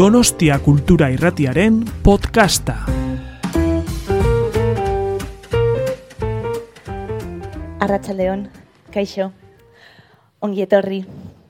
Donostia Kultura Irratiaren podcasta. Arratsaldeon, kaixo. Ongi etorri.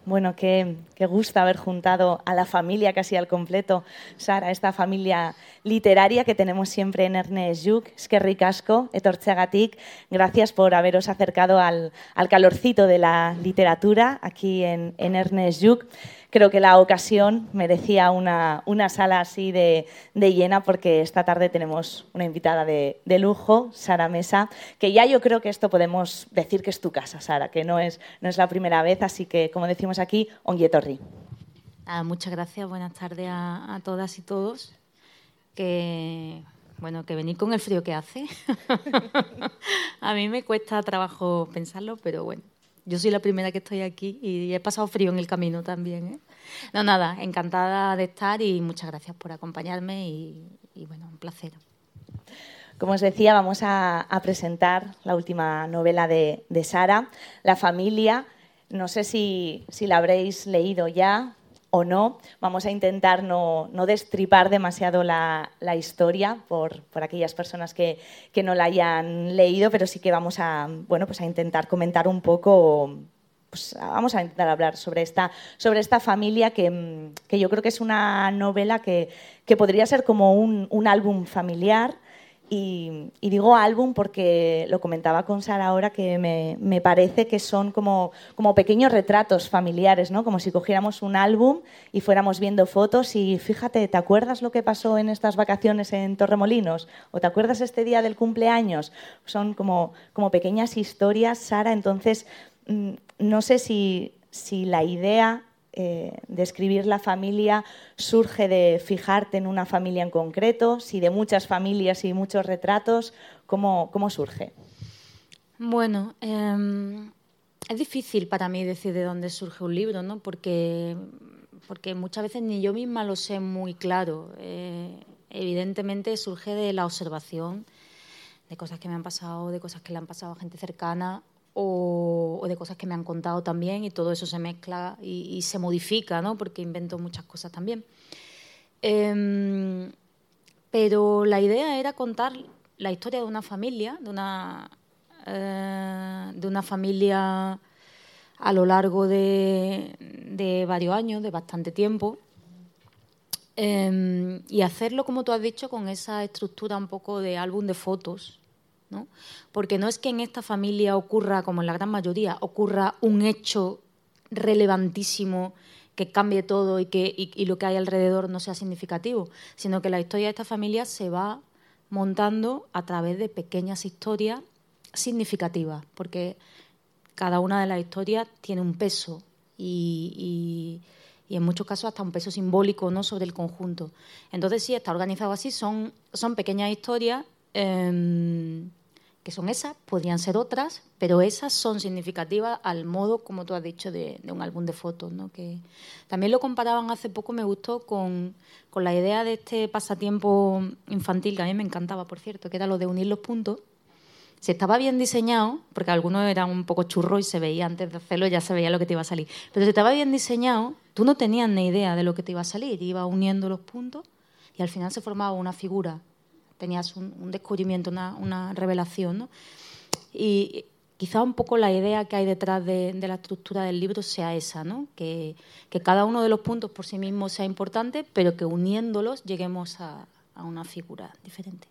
Bueno, qué, qué gusto haber juntado a la familia casi al completo, Sara, esta familia literaria que tenemos siempre en Ernest Juk. Es que ricasco, etortzeagatik. Gracias por haberos acercado al, al calorcito de la literatura aquí en, en Ernest Juk creo que la ocasión merecía una, una sala así de, de, llena porque esta tarde tenemos una invitada de, de, lujo, Sara Mesa, que ya yo creo que esto podemos decir que es tu casa, Sara, que no es, no es la primera vez, así que como decimos aquí, Onguietorri. Ah, muchas gracias, buenas tardes a, a todas y todos. Que bueno, que venir con el frío que hace. a mí me cuesta trabajo pensarlo, pero bueno, yo soy la primera que estoy aquí y he pasado frío en el camino también. ¿eh? No, nada, encantada de estar y muchas gracias por acompañarme y, bueno, un placer. Como os decía, vamos a, a presentar la última novela de, de, Sara, La familia. No sé si, si la habréis leído ya, o no. Vamos a intentar no, no destripar demasiado la, la historia por, por, aquellas personas que, que, no la hayan leído, pero sí que vamos a, bueno, pues a intentar comentar un poco. Pues vamos a intentar hablar sobre esta, sobre esta familia que, que yo creo que es una novela que, que podría ser como un, un álbum familiar y, y, digo álbum porque lo comentaba con Sara ahora que me, me parece que son como, como, pequeños retratos familiares, ¿no? como si cogiéramos un álbum y fuéramos viendo fotos y fíjate, ¿te acuerdas lo que pasó en estas vacaciones en Torremolinos? ¿O te acuerdas este día del cumpleaños? Son como, como pequeñas historias, Sara, entonces mm, no sé si, si la idea eh, de escribir la familia surge de fijarte en una familia en concreto, si de muchas familias y muchos retratos, ¿cómo, cómo surge? Bueno, eh, es difícil para mí decir de dónde surge un libro, ¿no? porque, porque muchas veces ni yo misma lo sé muy claro. Eh, evidentemente surge de la observación de cosas que me han pasado, de cosas que le han pasado a gente cercana o, de cosas que me han contado también y todo eso se mezcla y, se modifica, ¿no? porque invento muchas cosas también. Eh, pero la idea era contar la historia de una familia, de una, eh, de una familia a lo largo de, varios años, de bastante tiempo, eh, y hacerlo, como tú has dicho, con esa estructura un poco de álbum de fotos, Porque no es que en esta familia ocurra, como en la gran mayoría, ocurra un hecho relevantísimo que cambie todo y que y, lo que hay alrededor no sea significativo, sino que la historia de esta familia se va montando a través de pequeñas historias significativas, porque cada una de las historias tiene un peso y, en muchos casos hasta un peso simbólico ¿no? sobre el conjunto. Entonces sí, está organizado así, son, son pequeñas historias eh, que son esas, podrían ser otras, pero esas son significativas al modo, como tú has dicho, de, un álbum de fotos. ¿no? Que también lo comparaban hace poco, me gustó, con, con, la idea de este pasatiempo infantil, que a mí me encantaba, por cierto, que era lo de unir los puntos. Si estaba bien diseñado, porque algunos eran un poco churros y se veía antes de hacerlo, ya se veía lo que te iba a salir. Pero si estaba bien diseñado, tú no tenías ni idea de lo que te iba a salir, ibas uniendo los puntos y al final se formaba una figura tenías un, descubrimiento, una, revelación. ¿no? Y quizá un poco la idea que hay detrás de, la estructura del libro sea esa, ¿no? que, cada uno de los puntos por sí mismo sea importante, pero que uniéndolos lleguemos a una figura diferente.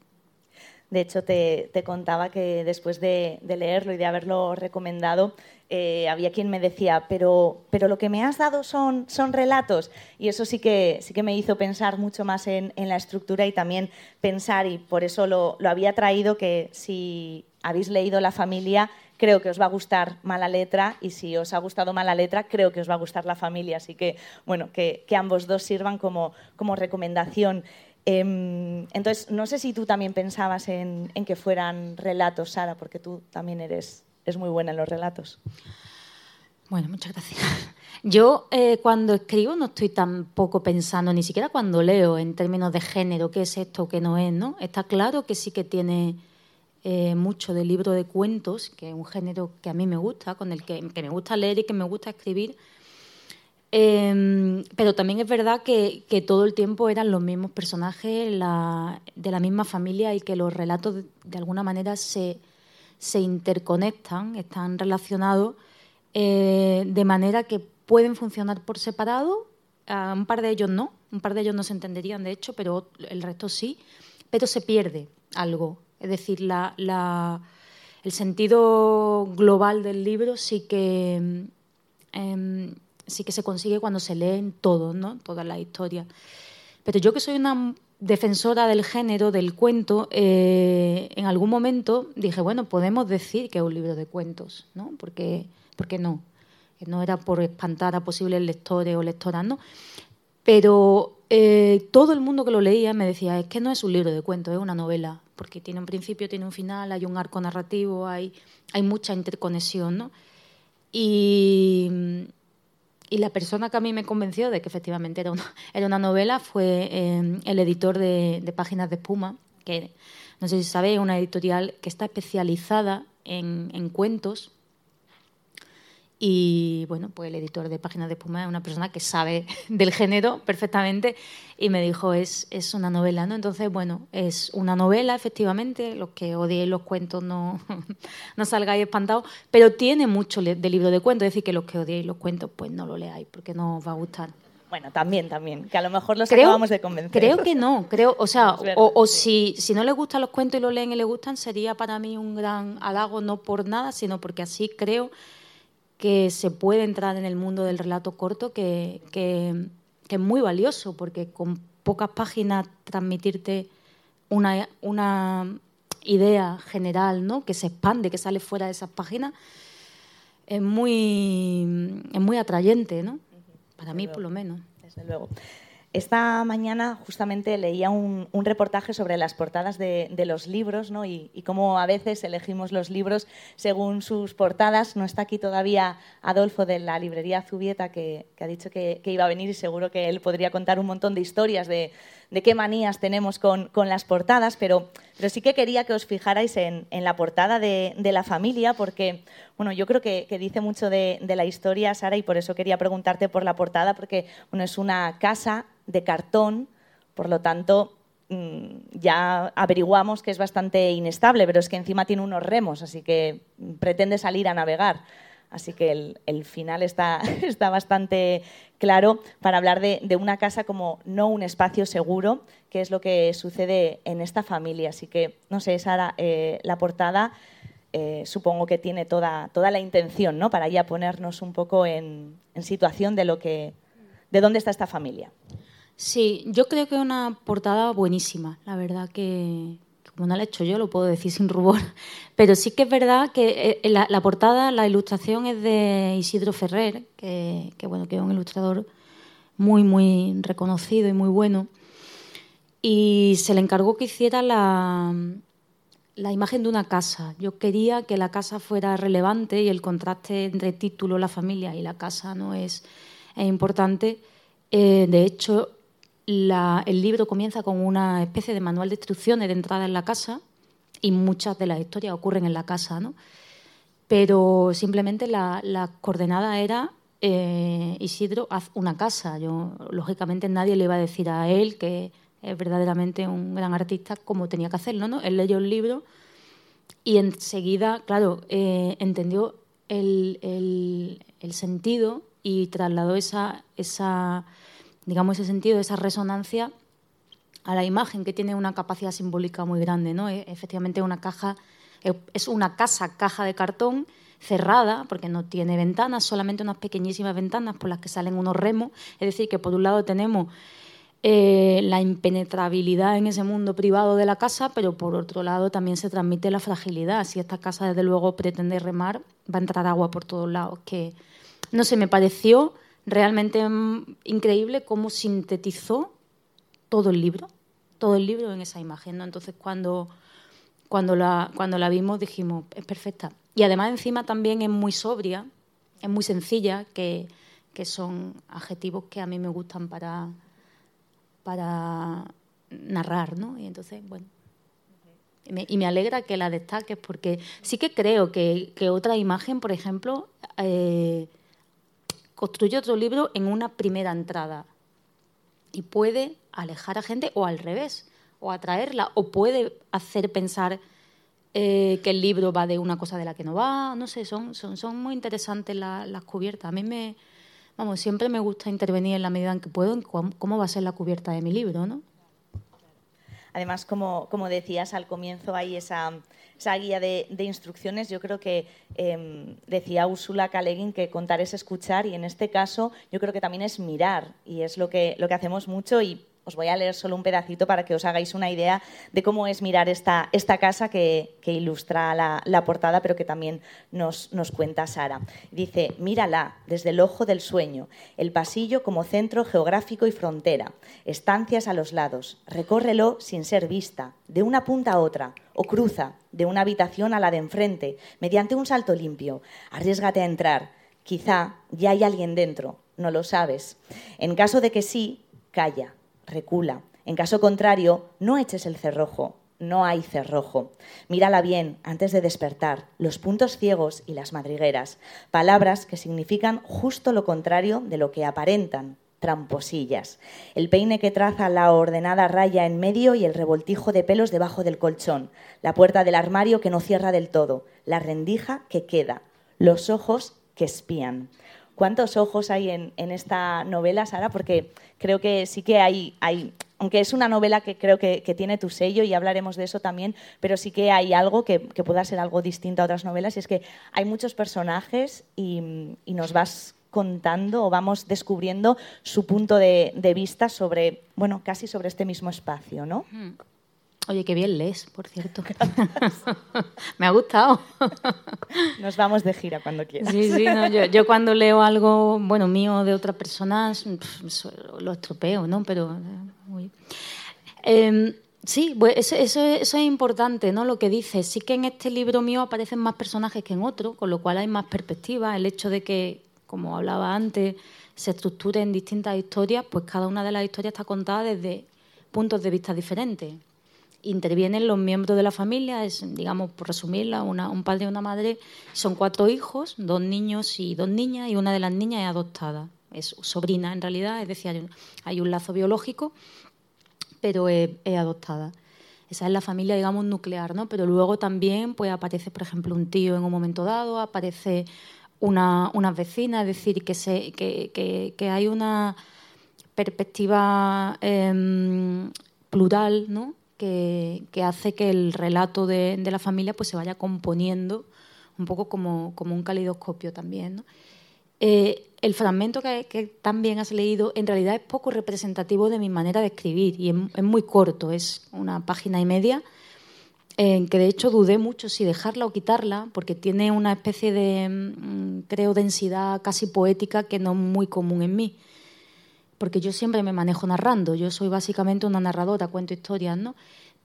De hecho, te, contaba que después de, de, leerlo y de haberlo recomendado, eh, había quien me decía, pero, pero lo que me has dado son, son relatos. Y eso sí que, sí que me hizo pensar mucho más en, en la estructura y también pensar, y por eso lo, lo, había traído, que si habéis leído La familia, creo que os va a gustar Mala Letra, y si os ha gustado Mala Letra, creo que os va a gustar La familia. Así que, bueno, que, que ambos dos sirvan como, como recomendación. Eh, entonces, no sé si tú también pensabas en, en, que fueran relatos, Sara, porque tú también eres, eres muy buena en los relatos. Bueno, muchas gracias. Yo eh, cuando escribo no estoy tampoco pensando, ni siquiera cuando leo, en términos de género, qué es esto, qué no es, ¿no? Está claro que sí que tiene eh, mucho de libro de cuentos, que es un género que a mí me gusta, con el que, que me gusta leer y que me gusta escribir, Em, pero también es verdad que, todo el tiempo eran los mismos personajes de la misma familia y que los relatos de, alguna manera se, se, interconectan, están relacionados eh, de manera que pueden funcionar por separado. un par de ellos no, un par de ellos no se entenderían de hecho, pero el resto sí. Pero se pierde algo. Es decir, la, el sentido global del libro sí que. Em, sí que se consigue cuando se leen todos, ¿no? Todas las historias. Pero yo que soy una defensora del género, del cuento, eh, en algún momento dije, bueno, podemos decir que es un libro de cuentos, ¿no? Porque, porque no. No era por espantar a posibles lectores o lectoras, ¿no? Pero eh, todo el mundo que lo leía me decía, es que no es un libro de cuentos, es una novela, porque tiene un principio, tiene un final, hay un arco narrativo, hay, hay mucha interconexión, ¿no? Y, y la persona que a mí me convenció de que efectivamente era una, era una novela fue eh, el editor de, Páginas de Espuma, que no sé si sabéis, es una editorial que está especializada en cuentos y bueno, pues el editor de Páginas de Espuma es una persona que sabe del género perfectamente y me dijo, es, es una novela, ¿no? Entonces, bueno, es una novela, efectivamente, los que odiéis los cuentos no, no salgáis espantados, pero tiene mucho de libro de cuentos, es decir, que los que odiéis los cuentos, pues no lo leáis porque no os va a gustar. Bueno, también, también, que a lo mejor los acabamos de convencer. Creo que no, creo, o sea, o, o si, si no les gustan los cuentos y lo leen y les gustan, sería para mí un gran halago, no por nada, sino porque así creo que se puede entrar en el mundo del relato corto, que, es muy valioso, porque con pocas páginas transmitirte una, una idea general, ¿no? que se expande, que sale fuera de esas páginas, es muy, es muy atrayente, ¿no? Para mí, por lo menos. Desde luego. Esta mañana justamente leía un, reportaje sobre las portadas de, los libros ¿no? y, cómo a veces elegimos los libros según sus portadas. No está aquí todavía Adolfo de la librería Zubieta que, ha dicho que, iba a venir y seguro que él podría contar un montón de historias de, qué manías tenemos con, las portadas, pero, pero, sí que quería que os fijarais en, la portada de, la familia porque bueno, yo creo que, dice mucho de, la historia, Sara, y por eso quería preguntarte por la portada porque bueno, es una casa de cartón, por lo tanto mm, ya averiguamos que es bastante inestable, pero es que encima tiene unos remos, así que pretende salir a navegar. Así que el, final está, está, bastante claro para hablar de, una casa como no un espacio seguro, que es lo que sucede en esta familia. Así que, no sé, Sara, eh, la portada eh, supongo que tiene toda, toda la intención ¿no? para ya ponernos un poco en, en situación de, lo que, de dónde está esta familia. Sí, yo creo que es una portada buenísima, la verdad que, como no la he hecho yo, lo puedo decir sin rubor, pero sí que es verdad que eh, la, portada, la ilustración es de Isidro Ferrer, que, bueno, que es un ilustrador muy, muy reconocido y muy bueno, y se le encargó que hiciera la, la imagen de una casa. Yo quería que la casa fuera relevante y el contraste entre título, la familia y la casa no es, importante. Eh, de hecho, el libro comienza con una especie de manual de instrucciones de entrada en la casa y muchas de las historias ocurren en la casa, ¿no? Pero simplemente la, coordenada era eh, Isidro, haz una casa. Yo, lógicamente, nadie le iba a decir a él que es verdaderamente un gran artista como tenía que hacerlo, ¿no? Él leyó el libro y enseguida, claro, eh, entendió el, el, sentido y trasladó esa, esa digamos, ese sentido, esa resonancia a la imagen que tiene una capacidad simbólica muy grande. ¿no? E, efectivamente, una caja e, es una casa, caja de cartón cerrada, porque no tiene ventanas, solamente unas pequeñísimas ventanas por las que salen unos remos. Es decir, que por un lado tenemos eh, la impenetrabilidad en ese mundo privado de la casa, pero por otro lado también se transmite la fragilidad. Si esta casa, desde luego, pretende remar, va a entrar agua por todos lados. Que, no sé, me pareció realmente mm, increíble cómo sintetizó todo el libro, todo el libro en esa imagen. ¿no? Entonces, cuando, cuando, la, cuando la vimos, dijimos, es perfecta. Y además, encima, también es muy sobria, es muy sencilla, que, que son adjetivos que a mí me gustan para, para narrar, ¿no? Y entonces, bueno. Y me, alegra que la destaques porque sí que creo que, que otra imagen, por ejemplo, eh, construye otro libro en una primera entrada. Y puede alejar a gente o al revés, o atraerla, o puede hacer pensar eh, que el libro va de una cosa de la que no va. No sé, son, son, son muy interesantes las cubiertas. A mí me, vamos, siempre me gusta intervenir en la medida en que puedo en cómo va a ser la cubierta de mi libro, ¿no? Además, como, como decías al comienzo, hay esa, esa guía de, instrucciones. Yo creo que em, decía Úrsula Caleguin que contar es escuchar y en este caso yo creo que también es mirar y es lo que, lo que hacemos mucho y os voy a leer solo un pedacito para que os hagáis una idea de cómo es mirar esta, casa que, ilustra la, portada, pero que también nos, nos cuenta Sara. Dice, mírala desde el ojo del sueño, el pasillo como centro geográfico y frontera, estancias a los lados, recórrelo sin ser vista, de una punta a otra, o cruza de una habitación a la de enfrente, mediante un salto limpio. Arriesgate a entrar. Quizá ya hay alguien dentro, no lo sabes. En caso de que sí, calla, recula. En caso contrario, no eches el cerrojo. No hay cerrojo. Mírala bien antes de despertar, los puntos ciegos y las madrigueras, palabras que significan justo lo contrario de lo que aparentan, tramposillas. El peine que traza la ordenada raya en medio y el revoltijo de pelos debajo del colchón, la puerta del armario que no cierra del todo, la rendija que queda, los ojos que espían. ¿Cuántos ojos hay en, esta novela, Sara? Porque creo que sí que hay, hay aunque es una novela que creo que, tiene tu sello y hablaremos de eso también, pero sí que hay algo que, pueda ser algo distinto a otras novelas y es que hay muchos personajes y, nos vas contando o vamos descubriendo su punto de, de, vista sobre, bueno, casi sobre este mismo espacio, ¿no? Oye, qué bien lees, por cierto. Me ha gustado. Nos vamos de gira cuando quieras. Sí, sí, yo, cuando leo algo, bueno, mío de otra persona, lo estropeo, ¿no? Pero... Eh, sí, pues eso, es importante, ¿no? Lo que dices. Sí que en este libro mío aparecen más personajes que en otro, con lo cual hay más perspectiva. El hecho de que, como hablaba antes, se estructure en distintas historias, pues cada una de las historias está contada desde puntos de vista diferentes intervienen los miembros de la familia, es, digamos, por resumirla, un padre y una madre, son cuatro hijos, dos niños y dos niñas, y una de las niñas es adoptada, es sobrina en realidad, es decir, hay un, lazo biológico, pero es, adoptada. Esa es la familia, digamos, nuclear, ¿no? Pero luego también pues, aparece, por ejemplo, un tío en un momento dado, aparece una, vecina, es decir, que, se, que, hay una perspectiva em, plural, ¿no? Que, hace que el relato de, la familia pues, se vaya componiendo un poco como, un calidoscopio también. Eh, el fragmento que, también has leído en realidad es poco representativo de mi manera de escribir y es, muy corto, es una página y media en que de hecho dudé mucho si dejarla o quitarla porque tiene una especie de, mm, creo, densidad casi poética que no es muy común en mí porque yo siempre me manejo narrando, yo soy básicamente una narradora, cuento historias, ¿no?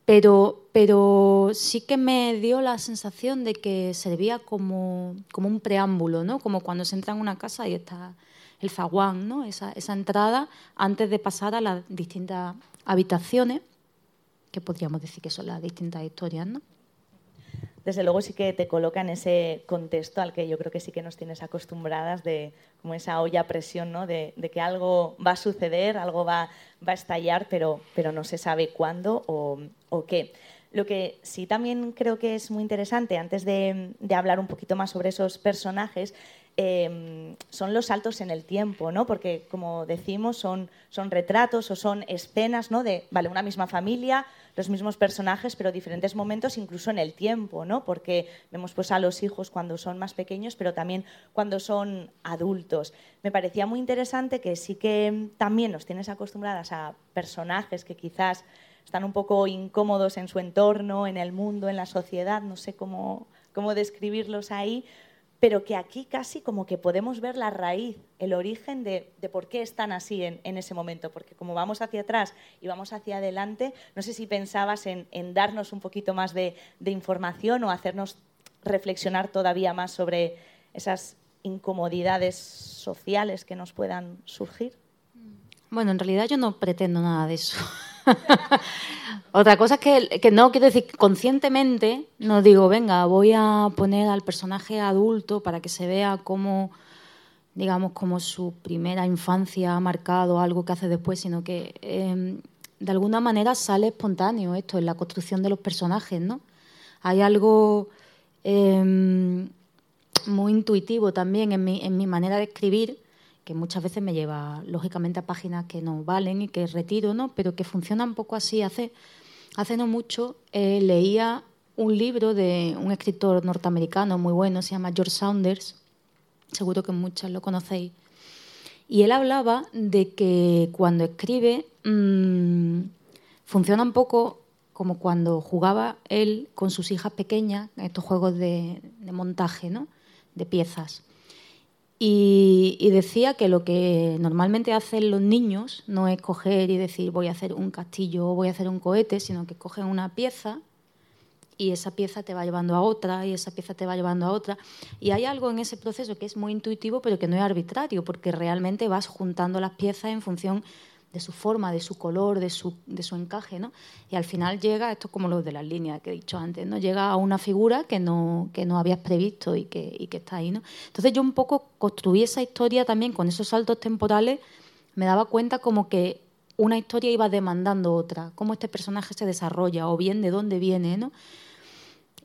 Pero, pero sí que me dio la sensación de que servía como, como un preámbulo, ¿no? Como cuando se entra en una casa y está el zaguán, ¿no? Esa, esa entrada antes de pasar a las distintas habitaciones, que podríamos decir que son las distintas historias, ¿no? Desde luego sí que te coloca en ese contexto al que yo creo que sí que nos tienes acostumbradas de como esa olla presión, ¿no? de, que algo va a suceder, algo va, a estallar, pero, pero no se sabe cuándo o, qué. Lo que sí también creo que es muy interesante, antes de, de hablar un poquito más sobre esos personajes, Em, son los saltos en el tiempo, ¿no? Porque, como decimos, son, son retratos o son escenas, ¿no? De, vale, una misma familia, los mismos personajes, pero diferentes momentos, incluso en el tiempo, ¿no? Porque vemos pues a los hijos cuando son más pequeños, pero también cuando son adultos. Me parecía muy interesante que sí que también nos tienes acostumbradas a personajes que quizás están un poco incómodos en su entorno, en el mundo, en la sociedad, no sé cómo, cómo describirlos ahí, pero que aquí casi como que podemos ver la raíz, el origen de, por qué están así en, ese momento, porque como vamos hacia atrás y vamos hacia adelante, no sé si pensabas en, darnos un poquito más de, información o hacernos reflexionar todavía más sobre esas incomodidades sociales que nos puedan surgir. Bueno, en realidad yo no pretendo nada de eso. Otra cosa es que, no quiero decir conscientemente, no digo, venga, voy a poner al personaje adulto para que se vea cómo digamos, como su primera infancia ha marcado algo que hace después, sino que em, de alguna manera sale espontáneo esto en la construcción de los personajes, ¿no? Hay algo em, muy intuitivo también en mi, en mi manera de escribir, que muchas veces me lleva, lógicamente, a páginas que no valen y que retiro, ¿no? Pero que funciona un poco así. Hace, hace no mucho eh, leía un libro de un escritor norteamericano muy bueno, se llama George Saunders, seguro que muchos lo conocéis, y él hablaba de que cuando escribe mmm, funciona un poco como cuando jugaba él con sus hijas pequeñas, estos juegos de, de montaje, ¿no? de piezas. Y, decía que lo que normalmente hacen los niños no es coger y decir voy a hacer un castillo o voy a hacer un cohete, sino que cogen una pieza y esa pieza te va llevando a otra y esa pieza te va llevando a otra. Y hay algo en ese proceso que es muy intuitivo, pero que no es arbitrario, porque realmente vas juntando las piezas en función de su forma, de su color, de su, de su encaje, ¿no? Y al final llega, esto es como lo de las líneas que he dicho antes, ¿no? Llega a una figura que no, que no habías previsto y que, y que está ahí, ¿no? Entonces yo un poco construí esa historia también con esos saltos temporales, me daba cuenta como que una historia iba demandando otra, cómo este personaje se desarrolla o bien de dónde viene, ¿no?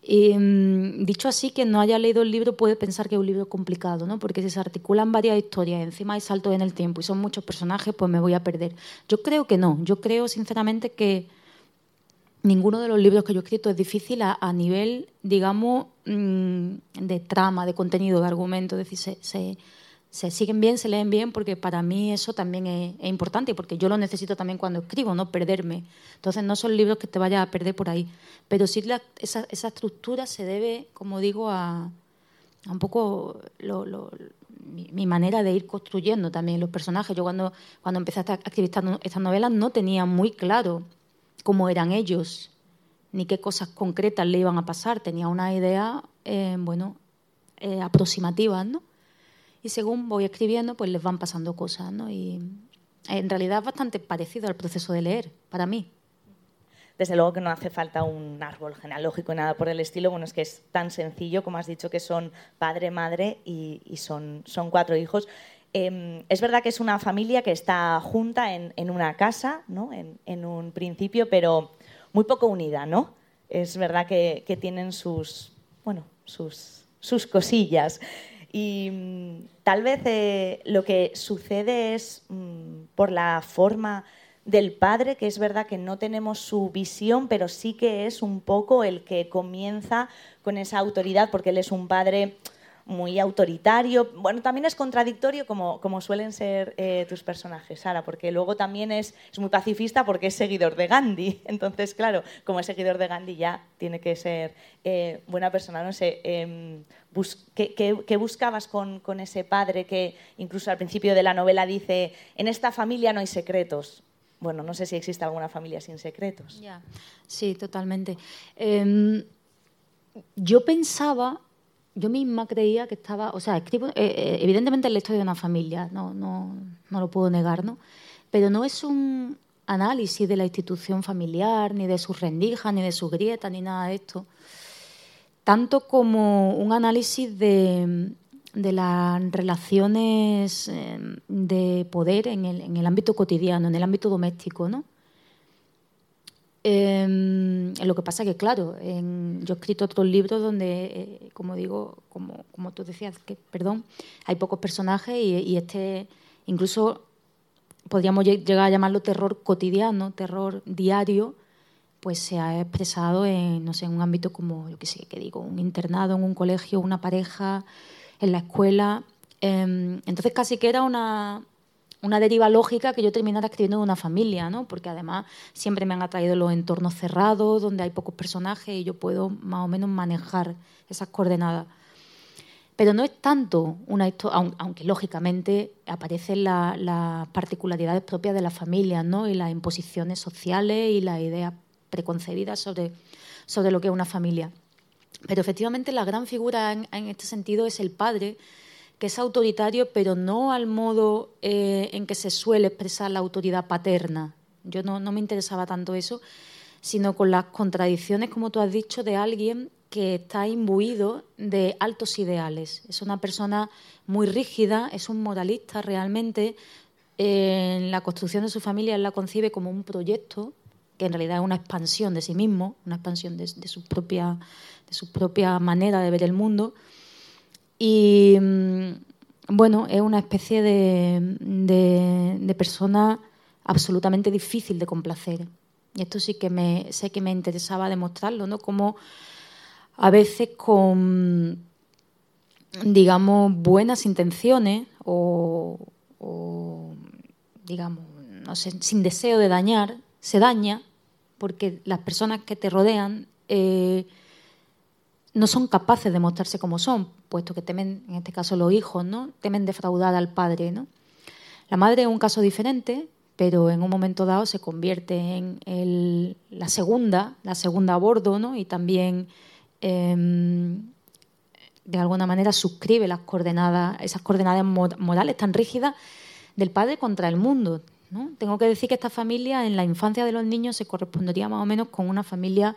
Mm, dicho así, quien no haya leído el libro puede pensar que es un libro complicado, ¿no? porque si se articulan varias historias, encima hay saltos en el tiempo y son muchos personajes, pues me voy a perder. Yo creo que no, yo creo sinceramente que ninguno de los libros que yo he escrito es difícil a, nivel, digamos, mm, de trama, de contenido, de argumento, es decir, se se siguen bien, se leen bien, porque para mí eso también es, es, importante, porque yo lo necesito también cuando escribo, no perderme. Entonces no son libros que te vayas a perder por ahí, pero sí la, esa, esa, estructura se debe, como digo, a, a un poco lo, lo, mi, mi, manera de ir construyendo también los personajes. Yo cuando, cuando empecé a escribir estas novelas no tenía muy claro cómo eran ellos, ni qué cosas concretas le iban a pasar. Tenía una idea, eh, bueno, eh, aproximativa, ¿no? Y según voy escribiendo, pues les van pasando cosas, ¿no? Y en realidad es bastante parecido al proceso de leer, para mí. Desde luego que no hace falta un árbol genealógico, nada por el estilo. Bueno, es que es tan sencillo, como has dicho, que son padre, madre y, y son, son cuatro hijos. Eh, es verdad que es una familia que está junta en, en una casa, ¿no? En, en, un principio, pero muy poco unida, ¿no? Es verdad que, que tienen sus, bueno, sus, sus cosillas. Y mmm, tal vez eh, lo que sucede es mmm, por la forma del padre, que es verdad que no tenemos su visión, pero sí que es un poco el que comienza con esa autoridad, porque él es un padre muy autoritario. Bueno, también es contradictorio como, como suelen ser eh, tus personajes, Sara, porque luego también es, es, muy pacifista porque es seguidor de Gandhi. Entonces, claro, como es seguidor de Gandhi ya tiene que ser eh, buena persona. No sé, eh, bus ¿qué, qué, qué, buscabas con, con ese padre que incluso al principio de la novela dice, en esta familia no hay secretos? Bueno, no sé si existe alguna familia sin secretos. Ya, sí, totalmente. Eh, yo pensaba yo misma creía que estaba, o sea, escribo, eh, eh, evidentemente la historia de una familia, no, no, no lo puedo negar, ¿no? Pero no es un análisis de la institución familiar, ni de sus rendijas, ni de sus grietas, ni nada de esto, tanto como un análisis de, las relaciones eh, de poder en el, ámbito cotidiano, en el ámbito doméstico, ¿no? Eh, lo que pasa que, claro, yo he escrito otros libros donde, eh, como digo, como, tú decías, que, perdón, hay pocos personajes y, este, incluso podríamos llegar a llamarlo terror cotidiano, terror diario, pues se ha expresado en, no sé, en un ámbito como, yo qué sé, que digo, un internado, en un colegio, una pareja, en la escuela. Eh, entonces casi que era una, una deriva lógica que yo terminara escribiendo de una familia, ¿no? porque además siempre me han atraído los entornos cerrados, donde hay pocos personajes y yo puedo más o menos manejar esas coordenadas. Pero no es tanto una historia, aunque lógicamente aparecen las la particularidades propias de las familias ¿no? y las imposiciones sociales y las ideas preconcebidas sobre, sobre lo que es una familia. Pero efectivamente la gran figura en, este sentido es el padre, que es autoritario, pero no al modo eh, en que se suele expresar la autoridad paterna. Yo no, no, me interesaba tanto eso, sino con las contradicciones, como tú has dicho, de alguien que está imbuido de altos ideales. Es una persona muy rígida, es un moralista realmente. En la construcción de su familia él la concibe como un proyecto, que en realidad es una expansión de sí mismo, una expansión de, su, propia, de su propia manera de ver el mundo. Y mm, bueno, es una especie de, de persona absolutamente difícil de complacer. Y esto sí que me, sé que me interesaba demostrarlo, ¿no? Como a veces con, digamos, buenas intenciones o, digamos, no sé, sin deseo de dañar, se daña porque las personas que te rodean eh, no son capaces de mostrarse como son, puesto que temen, en este caso los hijos, ¿no? Temen defraudar al padre, ¿no? La madre es un caso diferente, pero en un momento dado se convierte en la segunda, la segunda a bordo, ¿no? Y también em, de alguna manera suscribe las coordenadas, esas coordenadas morales tan rígidas del padre contra el mundo. ¿No? Tengo que decir que esta familia en la infancia de los niños se correspondería más o menos con una familia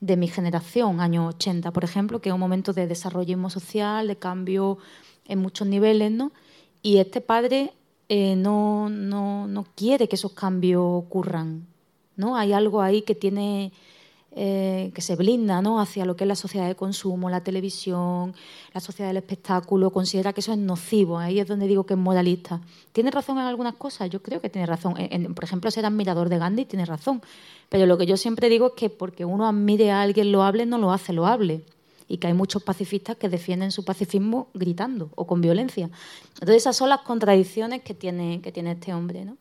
de mi generación, años 80, por ejemplo, que es un momento de desarrollismo social, de cambio en muchos niveles, ¿no? Y este padre eh, no, no, no, quiere que esos cambios ocurran. ¿no? Hay algo ahí que tiene eh, que se blinda ¿no? hacia lo que es la sociedad de consumo, la televisión, la sociedad del espectáculo, considera que eso es nocivo. Ahí es donde digo que es moralista. ¿Tiene razón en algunas cosas? Yo creo que tiene razón. por ejemplo, ser admirador de Gandhi tiene razón. Pero lo que yo siempre digo es que porque uno admire a alguien lo hable, no lo hace lo hable y que hay muchos pacifistas que defienden su pacifismo gritando o con violencia. Entonces esas son las contradicciones que tiene, que tiene este hombre. ¿no?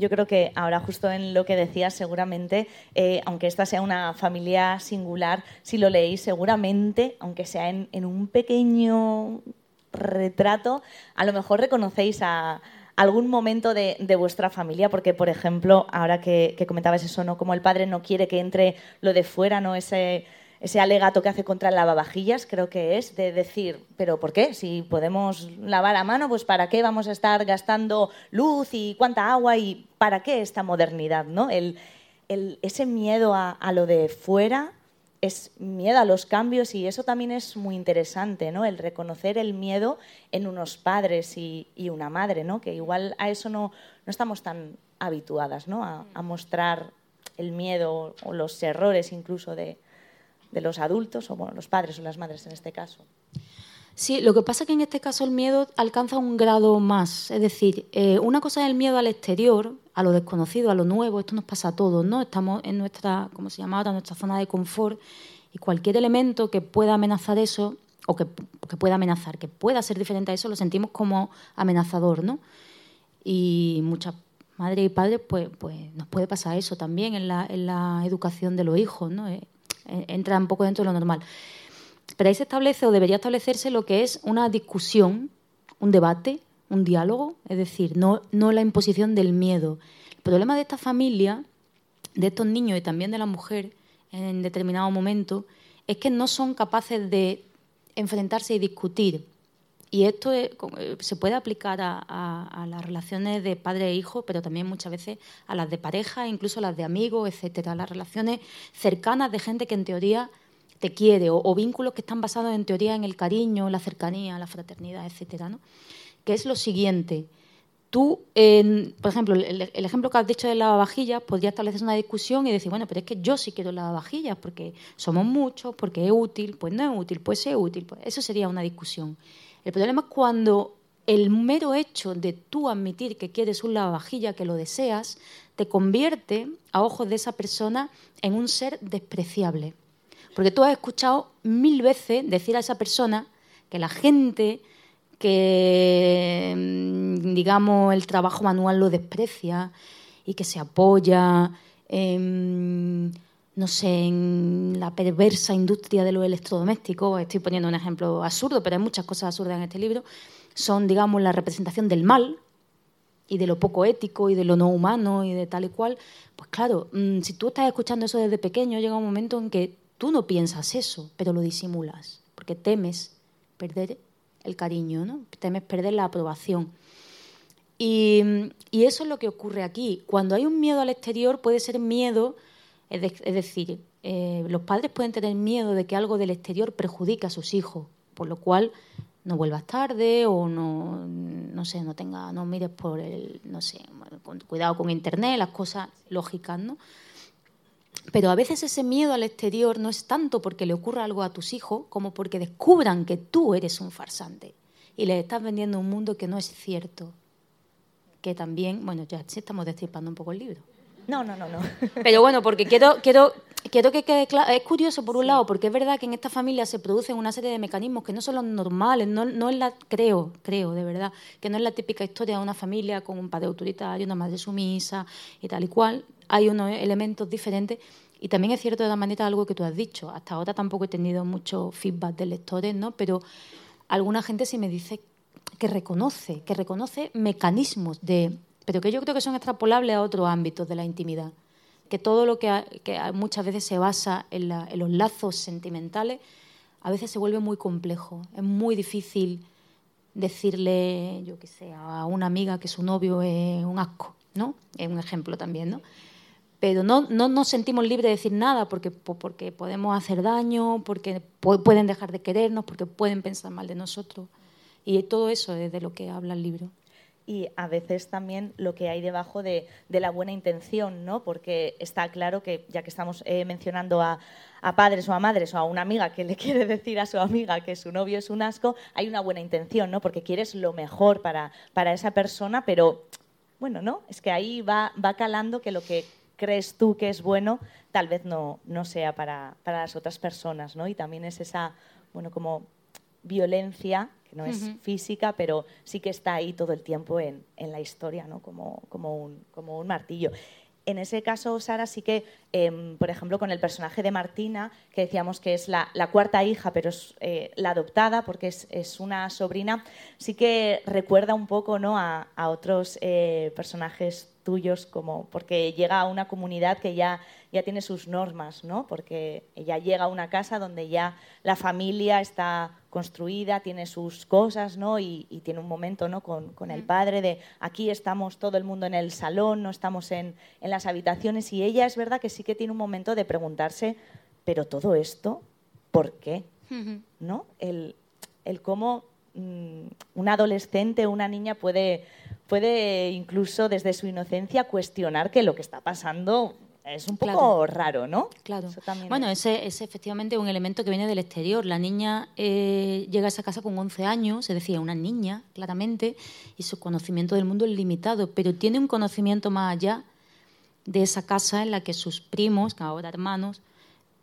Yo creo que ahora justo en lo que decías, seguramente, eh, aunque esta sea una familia singular, si lo leéis, seguramente, aunque sea en, un pequeño retrato, a lo mejor reconocéis a, algún momento de, vuestra familia, porque por ejemplo, ahora que, comentabas eso, ¿no? Como el padre no quiere que entre lo de fuera, ¿no? Ese, ese alegato que hace contra el lavavajillas, creo que es, de decir, pero ¿por qué? Si podemos lavar a mano, pues ¿para qué vamos a estar gastando luz y cuánta agua y para qué esta modernidad? ¿no? El, ese miedo a, lo de fuera es miedo a los cambios y eso también es muy interesante, ¿no? El reconocer el miedo en unos padres y, una madre, ¿no? Que igual a eso no, no estamos tan habituadas, ¿no? A mostrar el miedo o los errores incluso de, de los adultos, o bueno, los padres o las madres en este caso. Sí, lo que pasa es que en este caso el miedo alcanza un grado más. Es decir, eh, una cosa es el miedo al exterior, a lo desconocido, a lo nuevo. Esto nos pasa a todos, ¿no? Estamos en nuestra, como se llama ahora, nuestra zona de confort y cualquier elemento que pueda amenazar eso, o que, pueda amenazar, que pueda ser diferente a eso, lo sentimos como amenazador, ¿no? Y muchas madres y padres, pues, pues nos puede pasar eso también en la, en la educación de los hijos, ¿no? Eh, entra un poco dentro de lo normal. Pero ahí se establece o debería establecerse lo que es una discusión, un debate, un diálogo, es decir, no, no la imposición del miedo. El problema de esta familia, de estos niños y también de la mujer en determinado momento, es que no son capaces de enfrentarse y discutir. Y esto eh, se puede aplicar a, las relaciones de padre e hijo, pero también muchas veces a las de pareja, incluso a las de amigos, etcétera, las relaciones cercanas de gente que en teoría te quiere o, vínculos que están basados en teoría en el cariño, la cercanía, la fraternidad, etcétera, ¿no? Que es lo siguiente. Tú, por ejemplo, el, ejemplo que has dicho de lavavajillas, podría establecer una discusión y decir, bueno, pero es que yo sí quiero lavavajillas porque somos muchos, porque es útil, pues no es útil, pues es útil. Pues eso sería una discusión. El problema es cuando el mero hecho de tú admitir que quieres un lavavajilla, que lo deseas, te convierte, a ojos de esa persona, en un ser despreciable. Porque tú has escuchado mil veces decir a esa persona que la gente que, mm, digamos, el trabajo manual lo desprecia y que se apoya en no sé, en la perversa industria de los electrodomésticos, estoy poniendo un ejemplo absurdo, pero hay muchas cosas absurdas en este libro, son, digamos, la representación del mal y de lo poco ético y de lo no humano y de tal y cual, pues claro, mm, si tú estás escuchando eso desde pequeño, llega un momento en que tú no piensas eso, pero lo disimulas, porque temes perder el cariño, ¿no? temes perder la aprobación. Y, y eso es lo que ocurre aquí. Cuando hay un miedo al exterior, puede ser miedo es, decir, eh, los padres pueden tener miedo de que algo del exterior perjudique a sus hijos, por lo cual no vuelvas tarde o no, no sé, no tenga, no mires por el, no sé, cuidado con internet, las cosas lógicas, ¿no? Pero a veces ese miedo al exterior no es tanto porque le ocurra algo a tus hijos como porque descubran que tú eres un farsante y les estás vendiendo un mundo que no es cierto. Que también, bueno, ya estamos destripando un poco el libro. No, no, no, no. Pero bueno, porque quiero, quiero, quiero que quede claro. Es curioso, por un lado, porque es verdad que en esta familia se producen una serie de mecanismos que no son los normales, no, no es la, creo, creo, de verdad, que no es la típica historia de una familia con un padre autoritario, una madre sumisa y tal y cual. Hay unos elementos diferentes. Y también es cierto de la manera algo que tú has dicho. Hasta ahora tampoco he tenido mucho feedback de lectores, ¿no? Pero alguna gente sí me dice que reconoce, que reconoce mecanismos de pero que yo creo que son extrapolables a otros ámbitos de la intimidad. Que todo lo que, muchas veces se basa en, los lazos sentimentales, a veces se vuelve muy complejo. Es muy difícil decirle, yo qué sé, a una amiga que su novio es un asco, ¿no? Es un ejemplo también, ¿no? Pero no, no nos sentimos libres de decir nada porque, porque podemos hacer daño, porque pueden dejar de querernos, porque pueden pensar mal de nosotros. Y todo eso es de lo que habla el libro y a veces también lo que hay debajo de, la buena intención, ¿no? Porque está claro que, ya que estamos eh, mencionando a, padres o a madres o a una amiga que le quiere decir a su amiga que su novio es un asco, hay una buena intención, ¿no? Porque quieres lo mejor para, para esa persona, pero bueno, ¿no? Es que ahí va, va calando que lo que crees tú que es bueno tal vez no, no sea para, para las otras personas, ¿no? Y también es esa, bueno, como violencia que no es física, pero sí que está ahí todo el tiempo en, en la historia, ¿no? como, como, un, como un martillo. En ese caso, Sara, sí que, em, por ejemplo, con el personaje de Martina, que decíamos que es la, la cuarta hija, pero es eh, la adoptada, porque es, es, una sobrina, sí que recuerda un poco ¿no? a, a otros eh, personajes tuyos, como, porque llega a una comunidad que ya ya tiene sus normas, ¿no? Porque ella llega a una casa donde ya la familia está construida, tiene sus cosas, ¿no? Y, tiene un momento, ¿no? Con, el padre de aquí estamos todo el mundo en el salón, no estamos en, las habitaciones. Y ella es verdad que sí que tiene un momento de preguntarse, pero todo esto, ¿por qué? ¿No? El, el cómo un adolescente o una niña puede, puede incluso desde su inocencia cuestionar que lo que está pasando es un poco raro, ¿no? Claro. bueno, ese es efectivamente un elemento que viene del exterior. La niña eh, llega a esa casa con 11 años, se decía una niña, claramente, y su conocimiento del mundo es limitado, pero tiene un conocimiento más allá de esa casa en la que sus primos, ahora hermanos,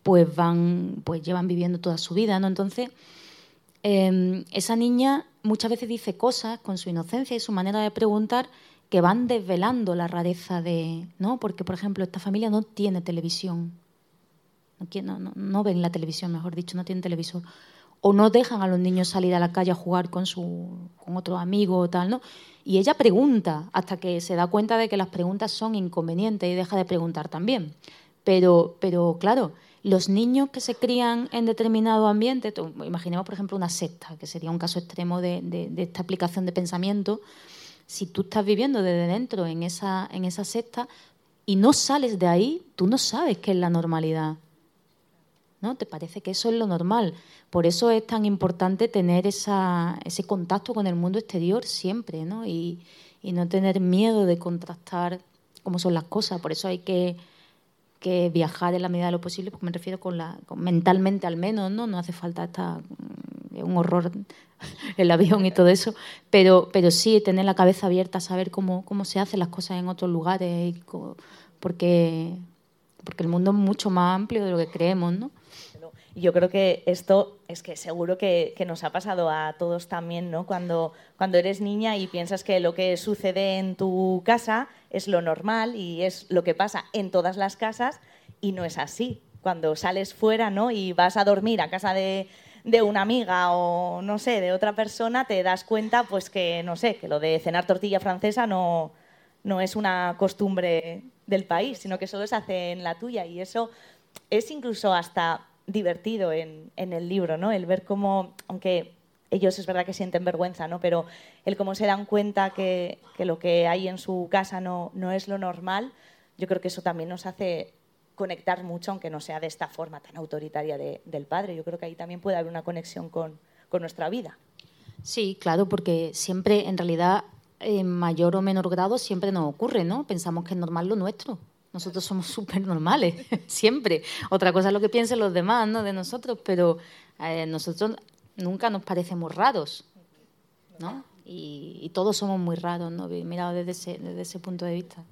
pues van, pues llevan viviendo toda su vida, ¿no? Entonces, em, esa niña muchas veces dice cosas con su inocencia y su manera de preguntar que van desvelando la rareza de, ¿no? Porque, por ejemplo, esta familia no tiene televisión, no, no, no ven la televisión, mejor dicho, no tienen televisor, o no dejan a los niños salir a la calle a jugar con, su, con otro amigo o tal, ¿no? Y ella pregunta hasta que se da cuenta de que las preguntas son inconvenientes y deja de preguntar también. Pero, pero claro, los niños que se crían en determinado ambiente, imaginemos por ejemplo una secta, que sería un caso extremo de, de esta aplicación de pensamiento, si tú estás viviendo desde dentro en esa, en esa secta y no sales de ahí, tú no sabes qué es la normalidad. ¿No? Te parece que eso es lo normal. Por eso es tan importante tener esa, ese contacto con el mundo exterior siempre, ¿no? Y, no tener miedo de contrastar cómo son las cosas. Por eso hay que, que viajar en la medida de lo posible, porque me refiero con la, mentalmente al menos, ¿no? No hace falta estar un horror el avión y todo eso, pero, pero sí tener la cabeza abierta, saber cómo, cómo se hacen las cosas en otros lugares, porque, porque el mundo es mucho más amplio de lo que creemos, ¿no? Yo creo que esto es que seguro que, nos ha pasado a todos también, ¿no? Cuando, cuando eres niña y piensas que lo que sucede en tu casa es lo normal y es lo que pasa en todas las casas y no es así. Cuando sales fuera ¿no? y vas a dormir a casa de, de una amiga o no sé, de otra persona, te das cuenta pues que no sé, que lo de cenar tortilla francesa no, no es una costumbre del país, sino que solo se hace en la tuya y eso es incluso hasta divertido en, el libro, ¿no? El ver cómo, aunque ellos es verdad que sienten vergüenza, ¿no? Pero el cómo se dan cuenta que, que, lo que hay en su casa no, no es lo normal, yo creo que eso también nos hace conectar mucho, aunque no sea de esta forma tan autoritaria del padre. Yo creo que ahí también puede haber una conexión con, nuestra vida. Sí, claro, porque siempre, en realidad, en mayor o menor grado, siempre nos ocurre, ¿no? Pensamos que es normal lo nuestro. Nosotros somos súper normales, siempre. Otra cosa es lo que piensen los demás, ¿no? De nosotros, pero eh, nosotros nunca nos parecemos raros, ¿no? Y, todos somos muy raros, ¿no? Mirado desde ese, desde ese punto de vista.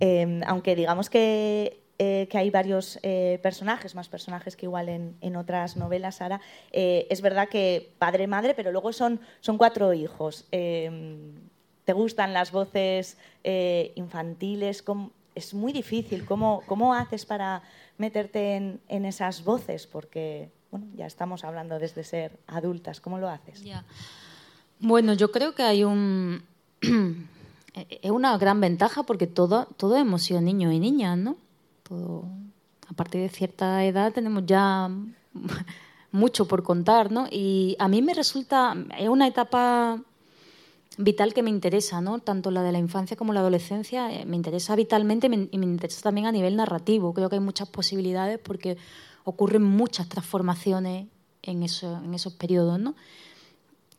Em, aunque digamos que, eh, que hay varios eh, personajes, más personajes que igual en, otras novelas, Sara, es verdad que padre-madre, pero luego son, son cuatro hijos. Em, ¿Te gustan las voces infantiles? Es muy difícil. ¿Cómo, ¿Cómo haces para meterte en, en, esas voces? Porque bueno, ya estamos hablando desde ser adultas. ¿Cómo lo haces? Bueno, yo creo que hay un es una gran ventaja porque todo, todos hemos sido niños y niñas, ¿no? a partir de cierta edad tenemos ya mucho por contar, ¿no? Y a mí me resulta, es una etapa vital que me interesa, ¿no? Tanto la de la infancia como la adolescencia, eh, me interesa vitalmente y me interesa también a nivel narrativo. Creo que hay muchas posibilidades porque ocurren muchas transformaciones en, eso, en esos periodos, ¿no?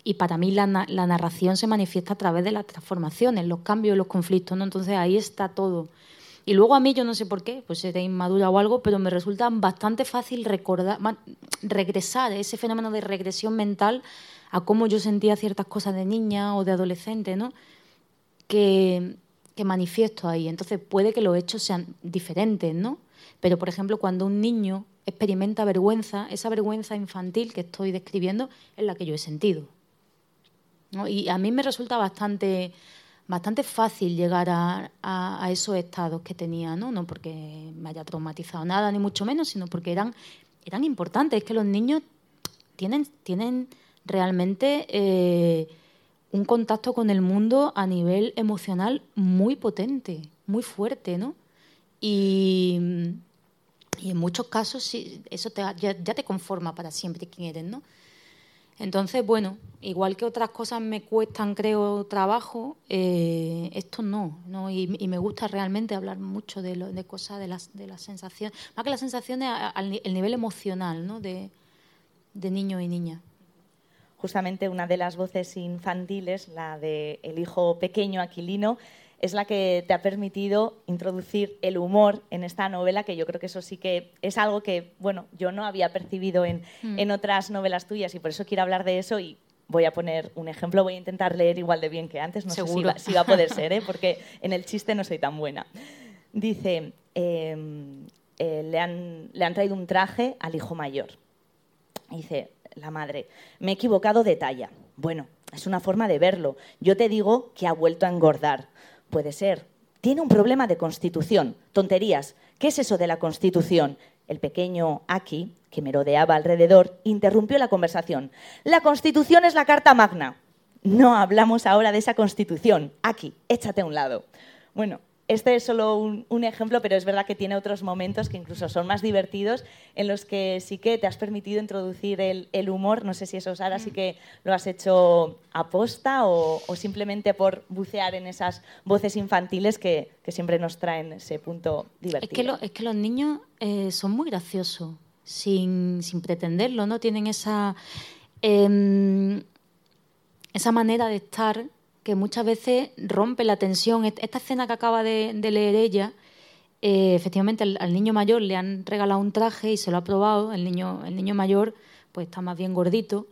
y para mí la, narración se manifiesta a través de las transformaciones, los cambios, los conflictos, ¿no? Entonces ahí está todo. Y luego a mí, yo no sé por qué, pues seré inmadura o algo, pero me resulta bastante fácil recordar, regresar, ese fenómeno de regresión mental a cómo yo sentía ciertas cosas de niña o de adolescente, ¿no? Que, que manifiesto ahí. Entonces puede que los hechos sean diferentes, ¿no? Pero, por ejemplo, cuando un niño experimenta vergüenza, esa vergüenza infantil que estoy describiendo es la que yo he sentido. Y a mí me resulta bastante, bastante fácil llegar a, esos estados que tenía, ¿no? no porque me haya traumatizado nada, ni mucho menos, sino porque eran, eran importantes. Es que los niños tienen, tienen realmente eh, un contacto con el mundo a nivel emocional muy potente, muy fuerte, ¿no? Y, en muchos casos sí, eso ya, ya, te conforma para siempre quién eres, ¿no? Entonces, bueno, igual que otras cosas me cuestan, creo, trabajo, eh, esto no, ¿no? Y, me gusta realmente hablar mucho de, de cosas, de las, de las sensaciones, más que las sensaciones al nivel emocional, ¿no? De, de niño y niña justamente una de las voces infantiles, la de el hijo pequeño Aquilino, es la que te ha permitido introducir el humor en esta novela, que yo creo que eso sí que es algo que, bueno, yo no había percibido en, mm. otras novelas tuyas y por eso quiero hablar de eso y voy a poner un ejemplo, voy a intentar leer igual de bien que antes, no sé si va, a poder ser, ¿eh? porque en el chiste no soy tan buena. Dice, em, eh, le, han, le han traído un traje al hijo mayor. Dice la madre, me he equivocado de talla. Bueno, es una forma de verlo. Yo te digo que ha vuelto a engordar. Puede ser. Tiene un problema de constitución. Tonterías. ¿Qué es eso de la constitución? El pequeño Aki, que merodeaba alrededor, interrumpió la conversación. La constitución es la Carta Magna. No hablamos ahora de esa constitución. Aki, échate a un lado. Bueno, este es solo un, ejemplo, pero es verdad que tiene otros momentos que incluso son más divertidos, en los que sí que te has permitido introducir el, humor. No sé si eso, Sara, sí mm. que lo has hecho aposta o, o simplemente por bucear en esas voces infantiles que, siempre nos traen ese punto divertido. Es que, los niños eh, son muy graciosos, sin, pretenderlo, ¿no? Tienen esa, em, esa manera de estar que muchas veces rompe la tensión. Esta escena que acaba de, leer ella, eh, efectivamente al, niño mayor le han regalado un traje y se lo ha probado. El niño, el niño mayor pues está más bien gordito